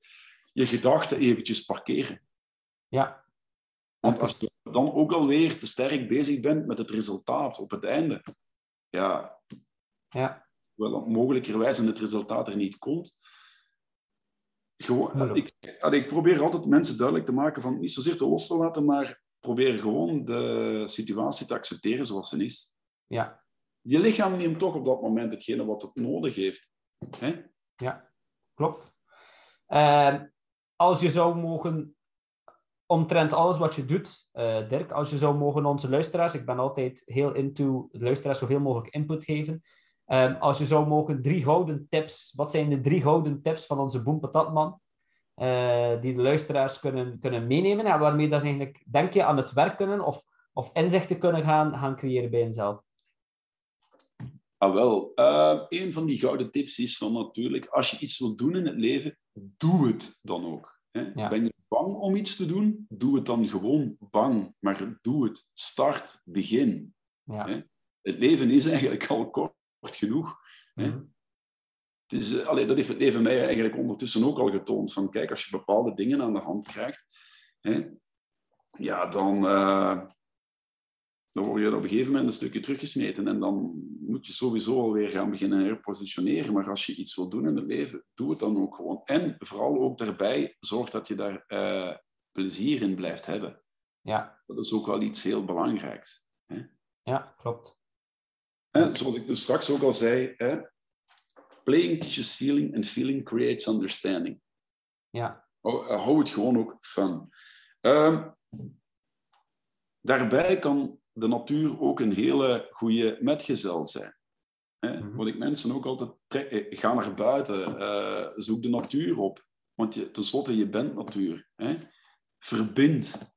je gedachten eventjes parkeren. Ja. Want als je dan ook alweer te sterk bezig bent met het resultaat op het einde, ja, Ja. wel mogelijkerwijs en het resultaat er niet komt. Gewoon, ik, ik probeer altijd mensen duidelijk te maken van niet zozeer te los te laten, maar probeer gewoon de situatie te accepteren zoals ze is. Ja. Je lichaam neemt toch op dat moment hetgene wat het nodig heeft. Hè? Klopt. Ehm, als je zou mogen, omtrent alles wat je doet, eh, Dirk, als je zou mogen onze luisteraars, ik ben altijd heel into luisteraars zoveel mogelijk input geven. Ehm, als je zou mogen drie gouden tips, wat zijn de drie gouden tips van onze Boem Patatman, eh, die de luisteraars kunnen, kunnen meenemen en waarmee dat ze eigenlijk, denk je, aan het werk kunnen of, of inzichten kunnen gaan, gaan creëren bij jezelf? Ah, wel. eh, een van die gouden tips is van natuurlijk, als je iets wilt doen in het leven, doe het dan ook. Hè? Ja. Ben je bang om iets te doen? Doe het dan gewoon bang. Maar doe het. Start, begin. Ja. Hè? Het leven is eigenlijk al kort genoeg. hè? Mhm. Het is, eh, allee, dat heeft het leven mij eigenlijk ondertussen ook al getoond. Van kijk, als je bepaalde dingen aan de hand krijgt, hè, ja, dan, eh, dan word je op een gegeven moment een stukje teruggesmeten. En dan moet je sowieso alweer gaan beginnen herpositioneren. Maar als je iets wil doen in het leven, doe het dan ook gewoon. En vooral ook daarbij, zorg dat je daar eh, plezier in blijft hebben. ja. Dat is ook wel iets heel belangrijks. Ja, klopt. Hè, zoals ik dus straks ook al zei, hè, playing teaches feeling and feeling creates understanding. Ja, Hou, eh, het gewoon ook fun. Ehm, daarbij kan de natuur ook een hele goede metgezel zijn. Hè? Mhm. Wat ik mensen ook altijd trek, eh, ga naar buiten, eh, zoek de natuur op. Want je, tenslotte, je bent natuur. Hè? Verbind.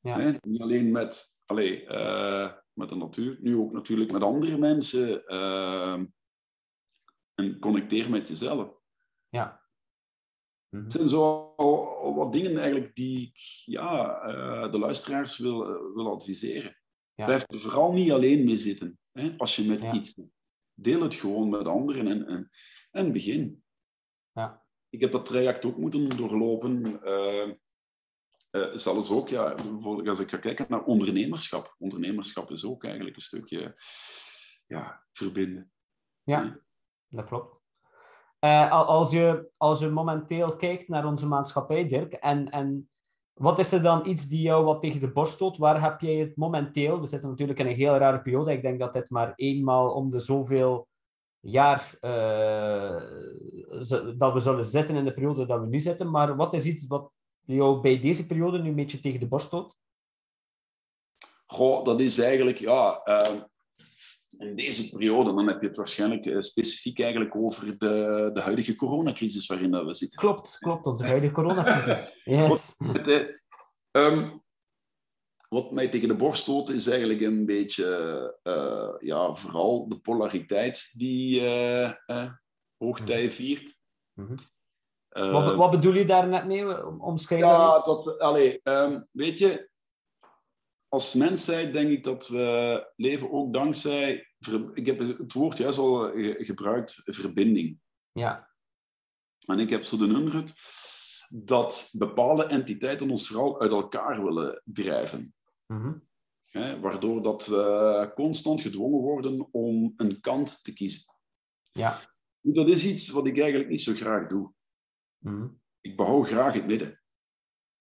Ja. Hè? Niet alleen met, allee, eh, met de natuur, nu ook natuurlijk met andere mensen. ehm, en connecteer met jezelf. ja. Mhm. Het zijn zo wat dingen eigenlijk die ik ja, eh, de luisteraars wil, eh, wil adviseren. Ja. Blijf er vooral niet alleen mee zitten. Hè, als je met Ja. iets doet. Deel het gewoon met anderen en, en, en begin. Ja. Ik heb dat traject ook moeten doorlopen. eh, zelfs ook, ja, bijvoorbeeld als ik ga kijken naar ondernemerschap. Ondernemerschap is ook eigenlijk een stukje ja, verbinden. Ja, dat klopt. Eh, al- als, je, als je momenteel kijkt naar onze maatschappij, Dirk, en, en wat is er dan iets die jou wat tegen de borst stoot? Waar heb jij het momenteel? We zitten natuurlijk in een heel rare periode. Ik denk dat dit maar eenmaal om de zoveel jaar eh, dat we zullen zitten in de periode dat we nu zitten. Maar wat is iets wat jou bij deze periode nu een beetje tegen de borst stoot? Goh, dat is eigenlijk, ja, eh, in deze periode, dan heb je het waarschijnlijk eh, specifiek eigenlijk over de, de huidige coronacrisis waarin dat we zitten. Klopt, klopt. Onze huidige coronacrisis. Yes. Het, eh, ehm, wat mij tegen de borst stoot, is eigenlijk een beetje, eh, ja, vooral de polariteit die eh eh, hoogtij viert. Mhm. Wat, wat bedoel je daar net mee? Dat ja, eens. dat we, allee, ehm, weet je, als mensheid denk ik dat we leven ook dankzij, ik heb het woord juist al eh, ge- gebruikt, verbinding. Ja, En ik heb zo de indruk dat bepaalde entiteiten ons vooral uit elkaar willen drijven. Mhm. Hè, waardoor dat we constant gedwongen worden om een kant te kiezen. ja. Dat is iets wat ik eigenlijk niet zo graag doe. Mhm. Ik behoud graag het midden.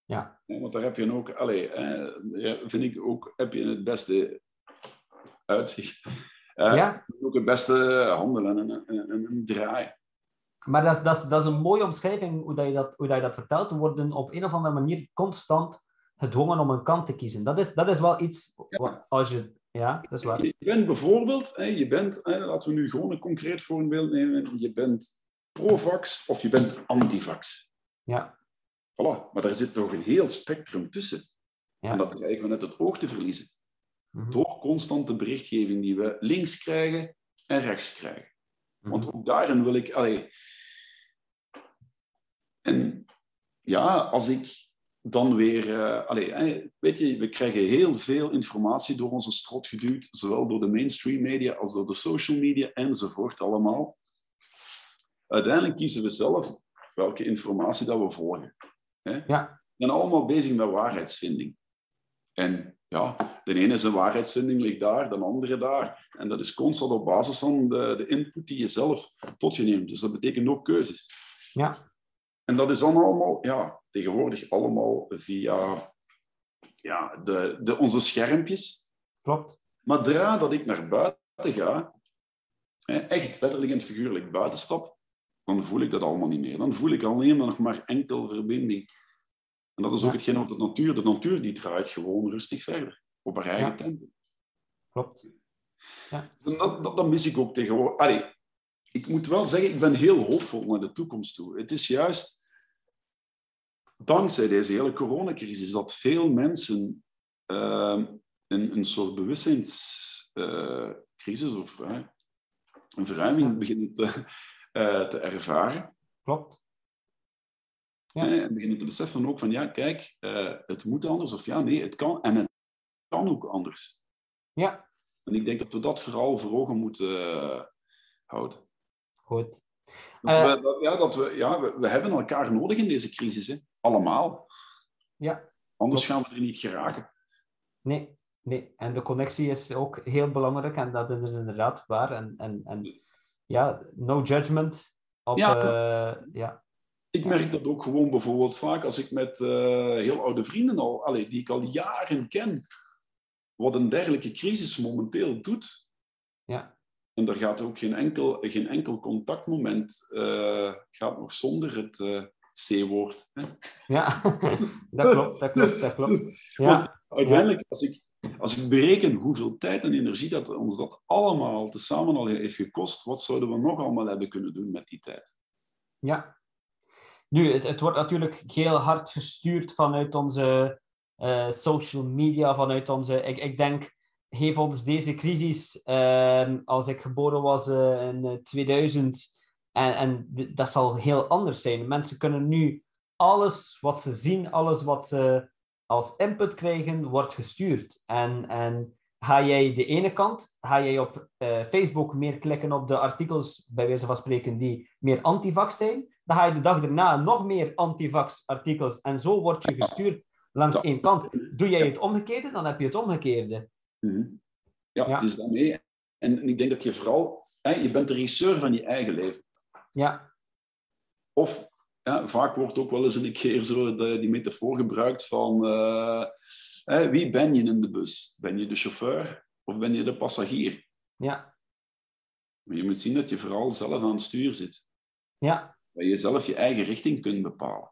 Ja. Want daar heb je ook, allee, eh, vind ik ook, heb je het beste uitzicht. Eh, Ja. Ook het beste handelen en, en, en, en draaien. Maar dat, is- dat, dat is een mooie omschrijving hoe, dat je dat, hoe dat je dat vertelt. We worden op een of andere manier constant gedwongen om een kant te kiezen. Dat is, dat is wel iets wat als je... Ja, dat is waar. Je bent bijvoorbeeld, je bent, laten we nu gewoon een concreet voorbeeld nemen, je bent pro-vax of je bent anti-vax. Ja, Voilà, maar daar zit nog een heel spectrum tussen. Ja. En dat dreigen we net het oog te verliezen. Mhm. Door constante berichtgeving die we links krijgen en rechts krijgen. Want ook daarin wil ik... Allee, en ja, als ik dan weer... Uh, allee, weet je, we krijgen heel veel informatie door onze strot geduwd, zowel door de mainstream media als door de social media enzovoort allemaal. Uiteindelijk kiezen we zelf welke informatie dat we volgen. Hè? Ja. We zijn allemaal bezig met waarheidsvinding. En ja, de ene zijn waarheidsvinding ligt daar, de andere daar. En dat is constant op basis van de, de input die je zelf tot je neemt. Dus dat betekent ook keuzes. Ja. En dat is dan allemaal, ja, tegenwoordig allemaal via ja, de, de, onze schermpjes. Klopt. Maar zodra dat ik naar buiten ga, echt letterlijk en figuurlijk buitenstap, dan voel ik dat allemaal niet meer. Dan voel ik alleen nog maar enkel verbinding. En dat is ook Ja. hetgeen wat de natuur, de natuur die draait gewoon rustig verder, op haar eigen Ja. tempo. Klopt. En dat, dat, dat mis ik ook tegenwoordig. Allee, ik moet wel zeggen, ik ben heel hoopvol naar de toekomst toe. Het is juist dankzij deze hele coronacrisis dat veel mensen eh, een, een soort bewustzijnscrisis of eh, een verruiming beginnen te, eh, te ervaren. Klopt. Ja. hè, En beginnen te beseffen ook van, ja, kijk, eh, het moet anders. Of ja, nee, het kan. En het kan ook anders. Ja, En ik denk dat we dat vooral voor ogen moeten eh, houden. goed. Dat Eh, we, dat, ja, dat we, ja we, we hebben elkaar nodig in deze crisis. Hè? Allemaal. Ja, Anders Klopt. gaan we er niet geraken. nee, nee. En de connectie is ook heel belangrijk en dat is inderdaad waar. En, en, en ja, no judgment. Op, Ja. ja. ja, Ik merk dat ook gewoon bijvoorbeeld vaak als ik met eh, heel oude vrienden al, allee, die ik al jaren ken, wat een dergelijke crisis momenteel doet. Ja. En er gaat ook geen enkel, geen enkel contactmoment eh, gaat nog zonder het eh, C-woord. ja. dat klopt, dat klopt, dat klopt. Ja, Want uiteindelijk, als ik, als ik bereken hoeveel tijd en energie dat ons dat allemaal tezamen al heeft gekost, wat zouden we nog allemaal hebben kunnen doen met die tijd? ja. Nu, het, het wordt natuurlijk heel hard gestuurd vanuit onze eh, social media, vanuit onze... Ik, ik denk, heeft ons deze crisis, eh, als ik geboren was eh, in eh, 2000, en, en d- dat zal heel anders zijn. Mensen kunnen nu alles wat ze zien, alles wat ze als input krijgen, wordt gestuurd. En, en ga jij de ene kant, ga jij op eh, Facebook meer klikken op de artikels, bij wijze van spreken, die meer antivax zijn, dan ga je de dag daarna nog meer antivax artikels. En zo word je gestuurd langs Ja. één kant. Doe jij het omgekeerde, dan heb je het omgekeerde. Mhm. Ja, Ja. het is daarmee. En, en ik denk dat je vooral, hè, je bent de regisseur van je eigen leven. Ja, Of ja, vaak wordt ook wel eens een keer zo de, die metafoor gebruikt van eh, hè, wie ben je in de bus? Ben je de chauffeur of ben je de passagier? ja, Maar je moet zien dat je vooral zelf aan het stuur zit. ja, Dat je zelf je eigen richting kunt bepalen.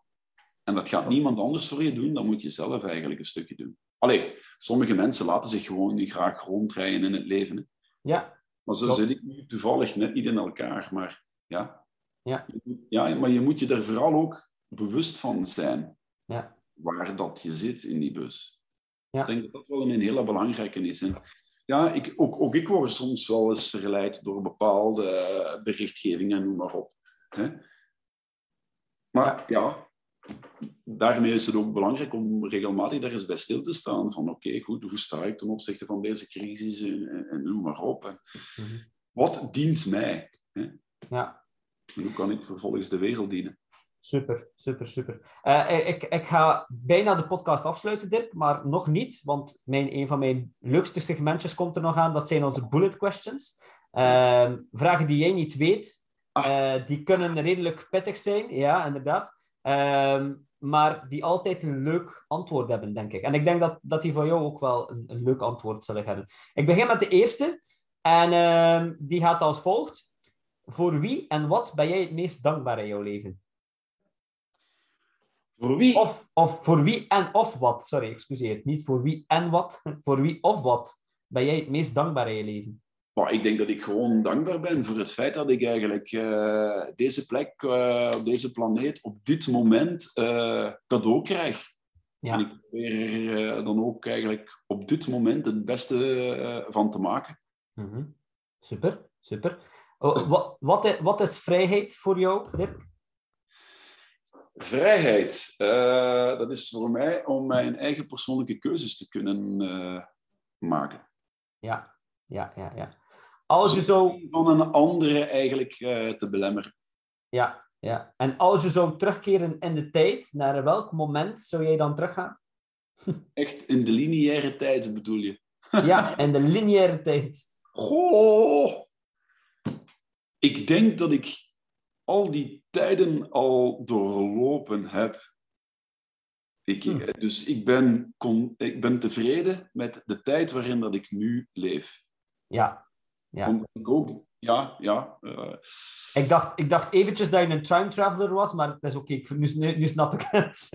En dat gaat niemand anders voor je doen, dan moet je zelf eigenlijk een stukje doen. Allee, sommige mensen laten zich gewoon niet graag rondrijden in het leven. Hè. ja, Maar zo Klopt. zit ik nu toevallig net niet in elkaar. Maar ja. Ja. ja, maar je moet je er vooral ook bewust van zijn ja, waar dat je zit in die bus. Ja. Ik denk dat dat wel een hele belangrijke is. En ja, ik, ook, ook ik word soms wel eens verleid door bepaalde berichtgeving en noem maar op. Hè? Maar ja. daarmee is het ook belangrijk om regelmatig daar eens bij stil te staan. Van oké, goed, hoe sta ik ten opzichte van deze crisis en, en, en noem maar op. En mhm. wat dient mij? ja. En hoe kan ik vervolgens de wereld dienen? Super, super, super. Eh, ik, ik ga bijna de podcast afsluiten, Dirk, maar nog niet, want mijn, een van mijn leukste segmentjes komt er nog aan. Dat zijn onze bullet questions. Ehm, vragen die jij niet weet, eh, die kunnen redelijk pittig zijn, ja, inderdaad. Ehm, maar die altijd een leuk antwoord hebben, denk ik. En ik denk dat, dat die van jou ook wel een, een leuk antwoord zullen hebben. Ik begin met de eerste. En ehm, die gaat als volgt. Voor wie en wat ben jij het meest dankbaar in jouw leven? Voor wie? Of, of voor wie en of wat, sorry, excuseer. Niet voor wie en wat, voor wie of wat ben jij het meest dankbaar in je leven? Maar ik denk dat ik gewoon dankbaar ben voor het feit dat ik eigenlijk eh, deze plek eh, op deze planeet op dit moment eh, cadeau krijg. Ja. En ik probeer er dan ook eigenlijk op dit moment het beste van te maken. Mhm. Super, super. Oh, wat, wat, is, wat is vrijheid voor jou, Dirk? Vrijheid, uh, dat is voor mij om mijn eigen persoonlijke keuzes te kunnen uh, maken. Ja, ja, ja, ja. Als je zo... Van een andere eigenlijk uh, te belemmeren. Ja, ja. En als je zou terugkeren in de tijd, naar welk moment zou jij dan teruggaan? Echt in de lineaire tijd bedoel je? ja, in de lineaire tijd. Goh! Ik denk dat ik al die tijden al doorlopen heb. Ik, hm. Dus ik ben, kon, ik ben tevreden met de tijd waarin dat ik nu leef. Ja. ja. Omdat ik ook, ja, ja. Uh... Ik, dacht, ik dacht eventjes dat je een time traveler was, maar het is oké, okay. nu, nu, snap ik het.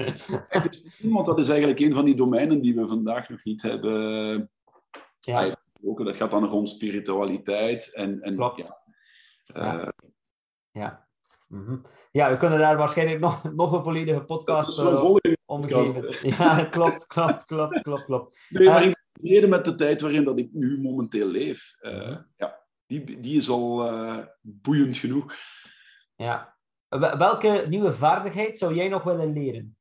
Want dat is eigenlijk een van die domeinen die we vandaag nog niet hebben. Ja. Ook, dat gaat dan rond spiritualiteit en, en Klopt. ja. Ja. Uh, ja. Mhm. Ja, we kunnen daar waarschijnlijk nog, nog een volledige podcast uh, omgeven. Ja, klopt, klopt, klopt, klopt, klopt. Nee, maar uh, ik ben tevreden met de tijd waarin dat ik nu momenteel leef. Uh, ja, die, die is al boeiend genoeg. Ja. Welke nieuwe vaardigheid zou jij nog willen leren?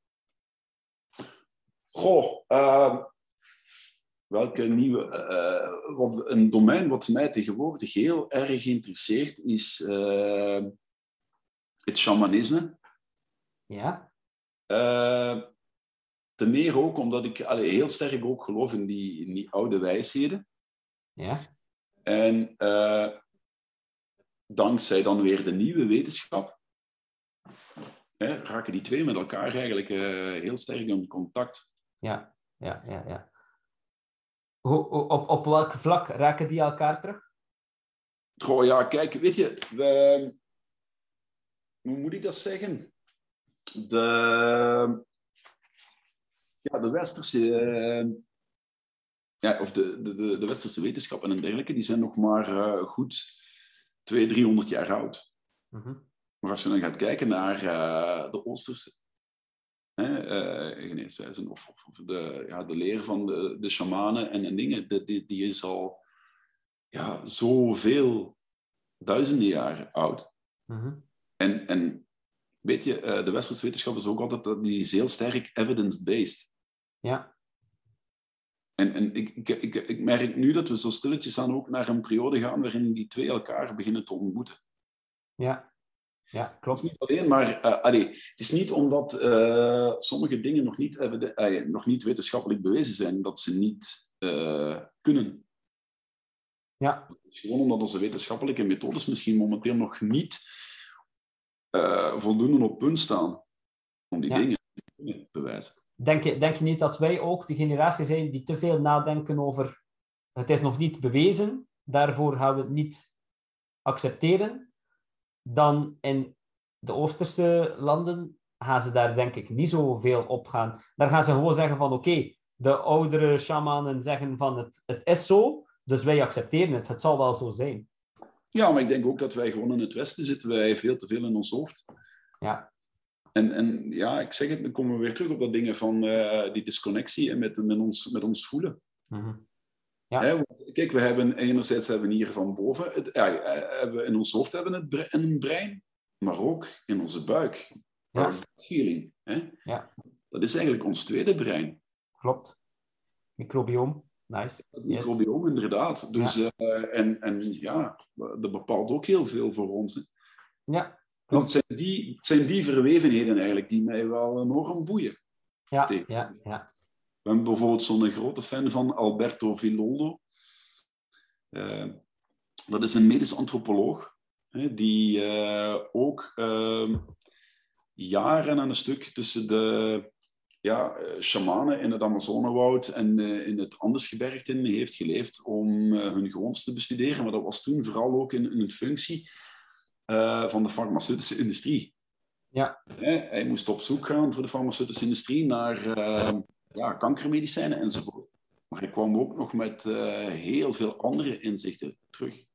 Goh, ehm, welke nieuwe... wat, een domein wat mij tegenwoordig heel erg interesseert is ehm, het shamanisme. Ja. Uh, te meer ook omdat ik allee, heel sterk ook geloof in die, in die oude wijsheden. Ja. En dankzij dan weer de nieuwe wetenschap, hè, raken die twee met elkaar eigenlijk heel sterk in contact. Ja, ja, ja. ja. Op, op welk vlak raken die elkaar terug? Goh, ja, kijk, weet je, we, hoe moet ik dat zeggen? De, ja, de westerse, uh, ja, of de, de, de, westerse wetenschappen en dergelijke, die zijn nog maar uh, goed 200, 300 jaar oud. Mm -hmm. Maar als je dan gaat kijken naar uh, de Oosterse geneeswijzen, of, of, of, de, ja, de leer van de, de shamanen en, en dingen, die, die, die is al ja, zoveel duizenden jaren oud. Mm -hmm. En, en weet je, eh, de westerse wetenschap is ook altijd die is heel sterk evidence-based. Ja. En, en ik, ik, ik, ik merk nu dat we zo stilletjes aan ook naar een periode gaan waarin die twee elkaar beginnen te ontmoeten. Ja, ja klopt. Niet alleen, maar uh, allee, het is niet omdat uh, sommige dingen nog niet, uh, nog niet wetenschappelijk bewezen zijn dat ze niet kunnen. Ja. gewoon omdat onze wetenschappelijke methodes misschien momenteel nog niet voldoende op punt staan om die dingen te bewijzen. Denk je, denk je niet dat wij ook de generatie zijn die te veel nadenken over het is nog niet bewezen, daarvoor gaan we het niet accepteren? Dan in de Oosterse landen gaan ze daar denk ik niet zoveel op gaan. Daar gaan ze gewoon zeggen van oké, de oudere shamanen zeggen van het, het is zo, dus wij accepteren het, het zal wel zo zijn. Ja, maar ik denk ook dat wij gewoon in het Westen zitten. Wij veel te veel in ons hoofd. Ja. En, en ja, ik zeg het, dan komen we weer terug op dat dingen van uh, die disconnectie en met, met, ons, met ons voelen. Mm -hmm. Ja. Hè, want, kijk, we hebben enerzijds hebben we hier van boven, het, ja, eh, hebben in ons hoofd hebben het bre een brein, maar ook in onze buik. Ja. feeling. Hè? Ja. Dat is eigenlijk ons tweede brein. Klopt. Microbioom. Nice. Het inderdaad. Dus, ja. Uh, en, en ja, dat bepaalt ook heel veel voor ons. Hè. Ja. Want het zijn, die, het zijn die verwevenheden eigenlijk die mij wel enorm boeien. Ja, ja, ja. Ben bijvoorbeeld zo'n grote fan van Alberto Villoldo. Uh, dat is een medisch antropoloog, hè, die uh, ook uh, jaren aan een stuk tussen de ja, eh, shamanen in het Amazonewoud en in het Andesgebergte heeft geleefd om hun gewoontes te bestuderen. Maar dat was toen vooral ook in, in een functie van de farmaceutische industrie. Ja. hij moest op zoek gaan voor de farmaceutische industrie naar ja, kankermedicijnen enzovoort. Maar hij kwam ook nog met heel veel andere inzichten terug.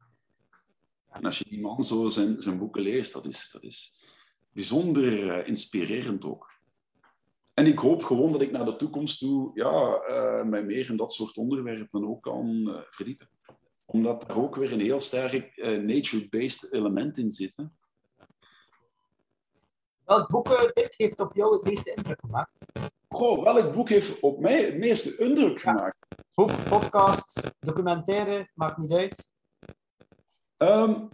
En als je die man zo zijn, zijn boeken leest, dat is, dat is bijzonder inspirerend ook. En ik hoop gewoon dat ik naar de toekomst toe ja, uh, mij meer in dat soort onderwerpen ook kan verdiepen. Omdat er ook weer een heel sterk nature-based element in zit. Hè? Welk boek heeft op jou het meeste indruk gemaakt? Goh, welk boek heeft op mij het meeste indruk gemaakt? Boek, podcast, documentaire, maakt niet uit. Um,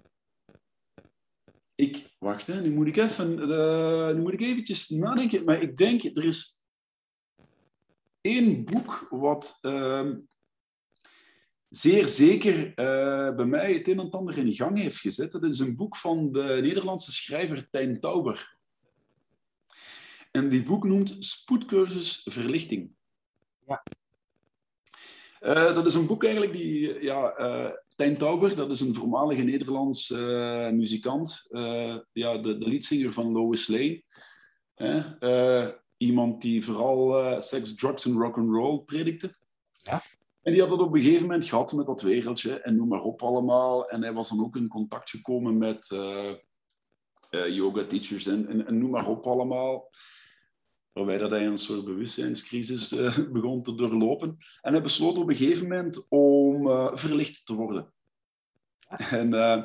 ik, wacht, hè, nu, moet ik even, uh, nu moet ik eventjes nadenken. Maar ik denk, er is één boek wat uh, zeer zeker uh, bij mij het een en ander in gang heeft gezet. Dat is een boek van de Nederlandse schrijver Tijn Tauber. En die boek noemt Spoedcursus Verlichting. Ja. Uh, dat is een boek eigenlijk die ja, Tijn Tauber, dat is een voormalige Nederlands uh, muzikant. Uh, ja, de, de leadzanger van Lois Lane. Uh, iemand die vooral seks, drugs en rock and roll predikte. Ja. En die had het op een gegeven moment gehad met dat wereldje en noem maar op allemaal. En hij was dan ook in contact gekomen met yoga teachers en, en, en, noem maar op allemaal. Waarbij dat hij een soort bewustzijnscrisis uh, begon te doorlopen. En hij besloot op een gegeven moment om uh, verlicht te worden. En uh,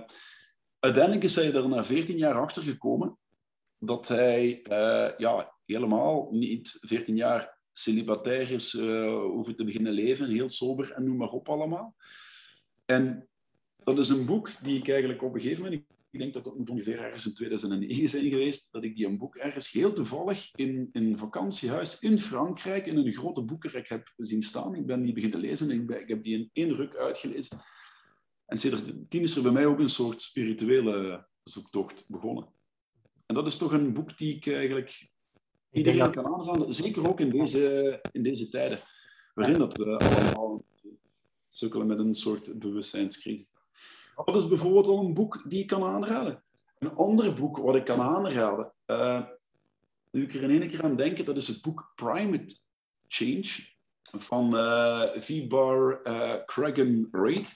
uiteindelijk is hij er na 14 jaar achter gekomen dat hij ja, helemaal niet 14 jaar celibatair is, hoeven te beginnen leven, heel sober en noem maar op allemaal. En dat is een boek die ik eigenlijk op een gegeven moment ik denk dat dat moet ongeveer ergens in 2009 zijn geweest, dat ik die een boek ergens heel toevallig in een vakantiehuis in Frankrijk in een grote boekenrek heb zien staan. Ik ben die beginnen lezen en ik, ik heb die in één ruk uitgelezen. En sindsdien is er bij mij ook een soort spirituele zoektocht begonnen. En dat is toch een boek die ik eigenlijk iedereen dat... kan aanraden, zeker ook in deze, in deze tijden, waarin dat we allemaal sukkelen met een soort bewustzijnscrisis. Dat is bijvoorbeeld al een boek die ik kan aanraden. Een ander boek wat ik kan aanraden, uh, nu ik er in één keer aan denk, dat is het boek Primate Change van uh, V-Bar uh, Cragen Reid.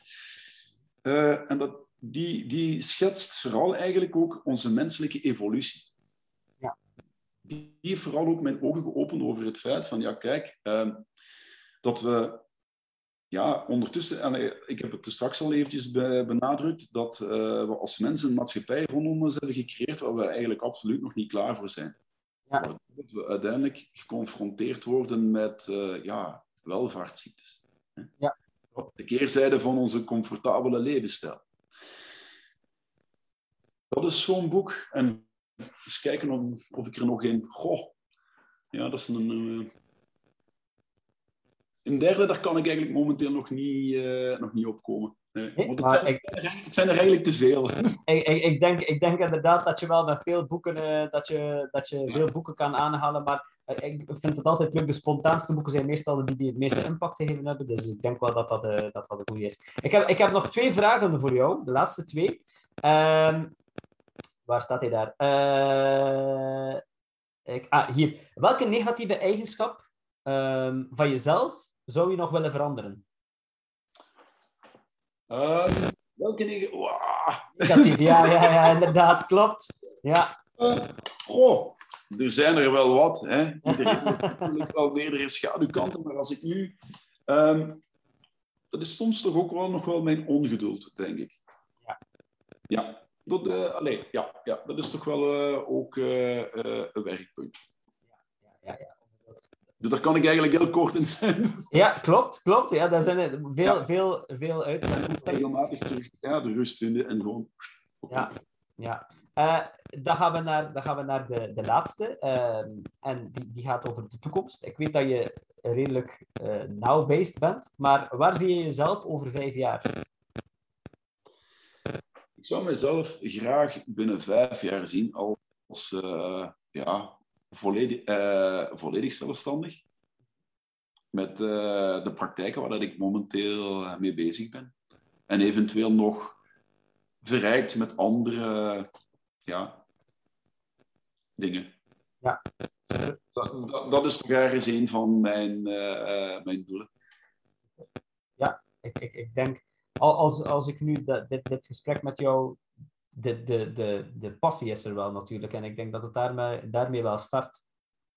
en dat, die, die schetst vooral eigenlijk ook onze menselijke evolutie. Ja. Die heeft vooral ook mijn ogen geopend over het feit van, ja kijk, dat we ja, ondertussen, ik heb het er straks al eventjes benadrukt, dat uh, we als mensen een maatschappij rondom ons hebben gecreëerd waar we eigenlijk absoluut nog niet klaar voor zijn. Ja. Dat we uiteindelijk geconfronteerd worden met uh, ja, welvaartsziektes. Ja. De keerzijde van onze comfortabele levensstijl. Dat is zo'n boek. En eens kijken of, of ik er nog een... Goh, ja, dat is een... een een derde, daar kan ik eigenlijk momenteel nog niet, uh, nog niet opkomen. Nee, het, zijn, ik, het, zijn, er eigenlijk te veel. Ik, ik, ik, denk, ik denk inderdaad dat je wel met veel boeken, uh, dat je, dat je veel boeken kan aanhalen, maar uh, ik vind het altijd leuk. De spontaanste boeken zijn meestal die die het meeste impact gegeven hebben, dus ik denk wel dat dat, dat, dat een goede is. Ik heb, ik heb nog twee vragen voor jou, de laatste twee. Ehm, waar staat hij daar? Ik, ah, hier. Welke negatieve eigenschap um, van jezelf zou je nog willen veranderen? Um, welke dingen? Negatief, ja, ja, ja, inderdaad, klopt. Ja. Uh, goh, er zijn er wel wat. Hè. Iedereen heeft natuurlijk wel meerdere schaduwkanten, maar als ik nu... Um, dat is soms toch ook wel nog wel mijn ongeduld, denk ik. Ja. Ja, dat, uh, allez, ja, ja, dat is toch wel uh, ook een werkpunt. Ja, ja, ja. Dus daar kan ik eigenlijk heel kort in zijn. Ja, klopt, klopt. Ja, daar zijn er veel, ja. veel, veel uit. Regelmatig terug ja, de rust vinden en gewoon... Ja, ja. Uh, dan gaan we naar, dan gaan we naar de, de laatste. Uh, en die, die gaat over de toekomst. Ik weet dat je redelijk uh, now-based bent, maar waar zie je jezelf over vijf jaar? Ik zou mezelf graag binnen vijf jaar zien als ja, volledig, uh, volledig zelfstandig. Met uh, de praktijken waar dat ik momenteel eh, mee bezig ben. En eventueel nog verrijkt met andere ja, dingen. Ja. Dat, dat, dat, is toch ergens een van mijn, mijn doelen. Ja, ik, ik, ik denk, als, als ik nu dit, dit gesprek met jou de, de, de, de passie is er wel natuurlijk. En ik denk dat het daarmee, daarmee wel start.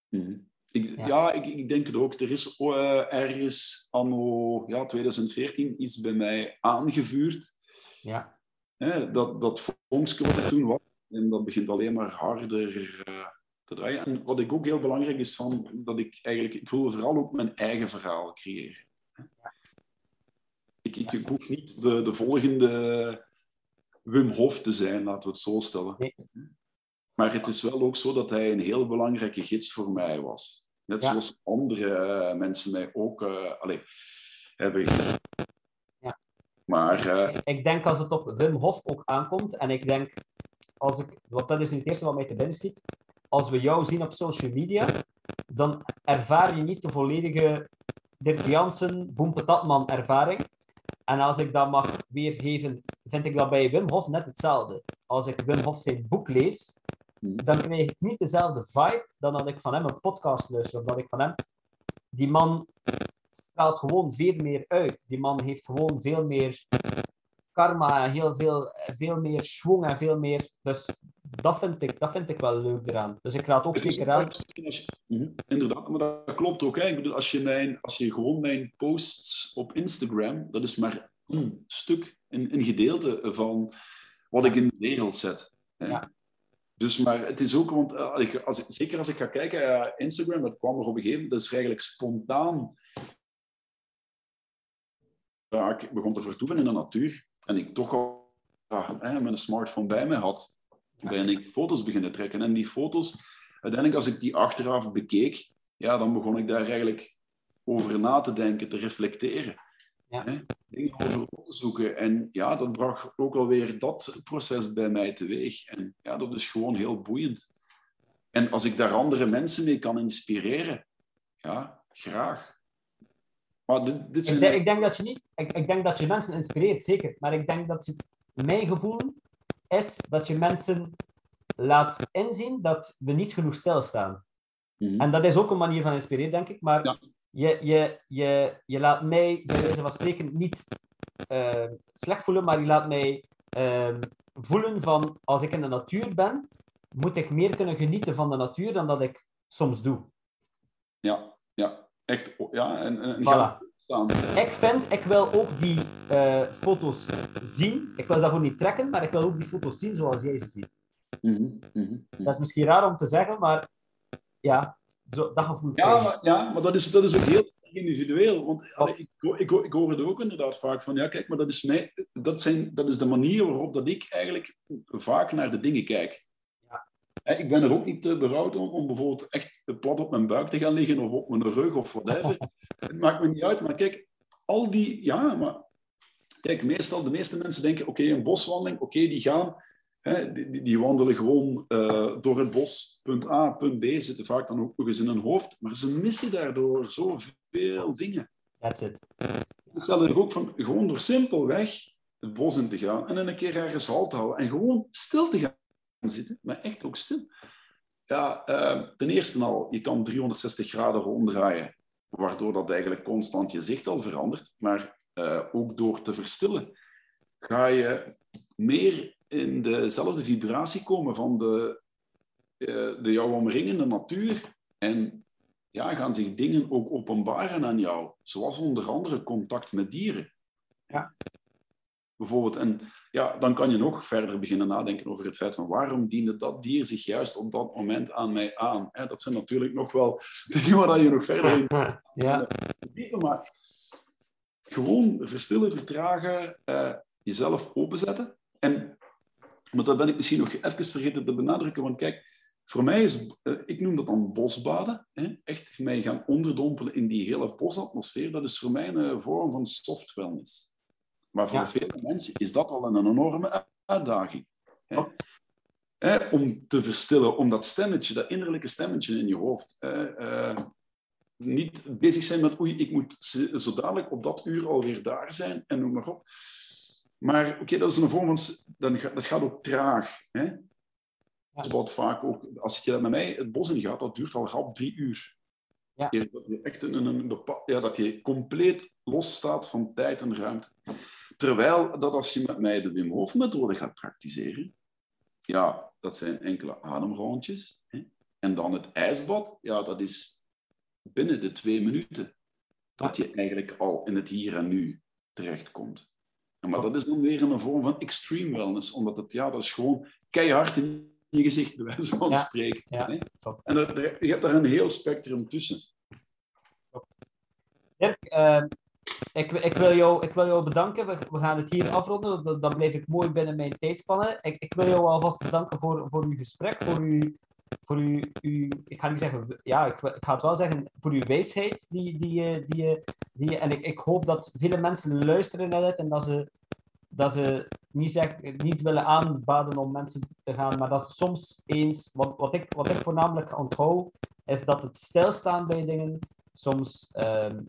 Mhm. Ik, ja, ik, ik, denk het ook. Er is uh, ergens anno ja, 2014 iets bij mij aangevuurd. Ja. Hè, dat, dat vonkje wat er toen was. En dat begint alleen maar harder uh, te draaien. En wat ik ook heel belangrijk is, van, dat ik eigenlijk... Ik wil vooral ook mijn eigen verhaal creëren. Ik, ik, ik, hoef niet de, de volgende Wim Hof te zijn, laten we het zo stellen. Nee. Maar het is wel ook zo dat hij een heel belangrijke gids voor mij was. Net ja. zoals andere uh, mensen mij ook uh, allez, hebben ja. Maar... Uh... Ik denk als het op Wim Hof ook aankomt, en ik denk, als ik, want dat is het eerste wat mij te binnen schiet, als we jou zien op social media, dan ervaar je niet de volledige Dirk Jansen, Boempetatman ervaring. En als ik dat mag weergeven, vind ik dat bij Wim Hof net hetzelfde. Als ik Wim Hof zijn boek lees, dan krijg ik niet dezelfde vibe dan dat ik van hem een podcast luister. Of dat ik van hem... Die man straalt gewoon veel meer uit. Die man heeft gewoon veel meer karma en heel veel, veel meer schwung en veel meer... Dus dat vind ik, dat vind ik wel leuk eraan. Dus ik raad ook zeker aan... Mhm, inderdaad, maar dat klopt ook. Hè. Ik bedoel, als je, mijn, als je gewoon mijn posts op Instagram, dat is maar een stuk, een, een gedeelte van wat ik in de wereld zet. Hè. Ja. Dus, maar het is ook, want uh, als, zeker als ik ga kijken, uh, Instagram, dat kwam er op een gegeven moment, dat is eigenlijk spontaan. Ik begon te vertoeven in de natuur en ik toch al ja, met een smartphone bij me had, ben ik foto's beginnen trekken. En die foto's, uiteindelijk als ik die achteraf bekeek, ja, dan begon ik daar eigenlijk over na te denken, te reflecteren. Ja. Hè? Dingen over op te zoeken. En ja, dat bracht ook alweer dat proces bij mij teweeg. En ja, dat is gewoon heel boeiend. En als ik daar andere mensen mee kan inspireren, ja, graag. Maar dit, dit ik, denk, ik, denk, dat je niet... Ik, ik, denk dat je mensen inspireert, zeker. Maar ik denk dat je... Mijn gevoel is dat je mensen laat inzien dat we niet genoeg stilstaan. Mm -hmm. En dat is ook een manier van inspireren, denk ik. Maar Ja. je, je, je, je laat mij, bij wijze van spreken, niet uh, slecht voelen, maar je laat mij uh, voelen van als ik in de natuur ben, moet ik meer kunnen genieten van de natuur dan dat ik soms doe. Ja, ja. echt. Ja, en, en Voilà. Ik vind, ik wil ook die uh, foto's zien. Ik wil ze daarvoor niet trekken, maar ik wil ook die foto's zien zoals jij ze ziet. Mm -hmm, mm -hmm. Dat is misschien raar om te zeggen, maar ja, zo, dat gevoel. Ja, maar, ja, maar dat is, dat is ook heel individueel. Want allee, ik, ik, ik hoor het ook inderdaad vaak van, ja, kijk, maar dat is, mij, dat, zijn, dat is de manier waarop dat ik eigenlijk vaak naar de dingen kijk. Ik ben er ook niet te berouwd om, om bijvoorbeeld echt plat op mijn buik te gaan liggen of op mijn rug of whatever. het maakt me niet uit, maar kijk, al die, ja, maar kijk, meestal, de meeste mensen denken, oké, okay, een boswandeling, oké, okay, die gaan, hè, die, die, wandelen gewoon uh, door het bos, punt A, punt B, zitten vaak dan ook nog eens in hun hoofd, maar ze missen daardoor zoveel dingen. That's it. Stel er ook van, gewoon door simpelweg het bos in te gaan en een keer ergens halt te houden en gewoon stil te gaan zitten, maar echt ook stil. Ja, uh, ten eerste al, je kan 360 graden ronddraaien, waardoor dat eigenlijk constant je zicht al verandert. Maar uh, ook door te verstillen, ga je meer in dezelfde vibratie komen van de, uh, de omringende natuur. En ja, gaan zich dingen ook openbaren aan jou, zoals onder andere contact met dieren. Ja. Bijvoorbeeld, en ja, dan kan je nog verder beginnen nadenken over het feit van waarom diende dat dier zich juist op dat moment aan mij aan. Hè, dat zijn natuurlijk nog wel dingen waar je nog verder in ja. maar gewoon verstillen, vertragen, uh, jezelf openzetten. En, maar dat ben ik misschien nog even vergeten te benadrukken, want kijk, voor mij is, uh, ik noem dat dan bosbaden, hè? echt mij gaan onderdompelen in die hele bosatmosfeer, dat is voor mij een vorm van soft wellness. Maar voor ja. veel mensen is dat al een enorme uitdaging. Hè? Oh. Hè? Om te verstillen, om dat stemmetje, dat innerlijke stemmetje in je hoofd, uh, niet bezig zijn met oei, ik moet zo dadelijk op dat uur alweer daar zijn en noem maar op. Maar oké, okay, dat is een vorm van... Dat gaat ook traag. Hè? Ja. Wat vaak ook, als je met mij het bos in gaat, dat duurt al rap drie uur. Ja. Dat je echt een, een, een, ja, dat je compleet los staat van tijd en ruimte. Terwijl dat als je met mij de Wim Hof methode gaat praktiseren, ja, dat zijn enkele ademrondjes. Hè? En dan het ijsbad, ja, dat is binnen de twee minuten dat je eigenlijk al in het hier en nu terechtkomt. Maar dat is dan weer een vorm van extreme wellness, omdat het, ja, dat is gewoon keihard in je gezicht, bij wijze van spreken. Ja, en dat, je hebt daar een heel spectrum tussen. Dirk, uh, ik, ik, wil jou, ik wil jou bedanken. We, we gaan het hier afronden. Dan, dan blijf ik mooi binnen mijn tijdspannen. Ik, ik wil jou alvast bedanken voor, voor uw gesprek, voor uw, voor uw, uw, ik ga niet zeggen, ja, ik, ga het wel zeggen, voor uw wijsheid. Die, die, die, die, en ik, ik hoop dat vele mensen luisteren naar dit en dat ze, dat ze niet, niet willen aanbaden om mensen te gaan, maar dat ze soms eens, wat, wat, ik, wat ik voornamelijk onthoud, is dat het stilstaan bij dingen soms um,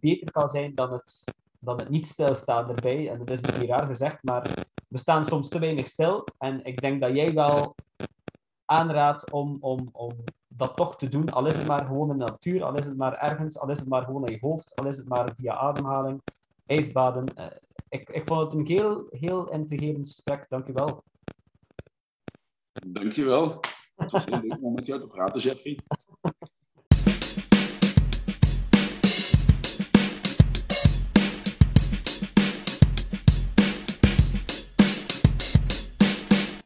beter kan zijn dan het, dan het niet stilstaan erbij. En dat is misschien raar gezegd, maar we staan soms te weinig stil. En ik denk dat jij wel aanraadt om, om, om dat toch te doen. Al is het maar gewoon in de natuur, al is het maar ergens, al is het maar gewoon in je hoofd, al is het maar via ademhaling, ijsbaden. Uh, ik, ik vond het een heel, heel intrigerend gesprek. Dank je wel. Dank je wel. Het was heel leuk om met jou te praten, Jeffrey.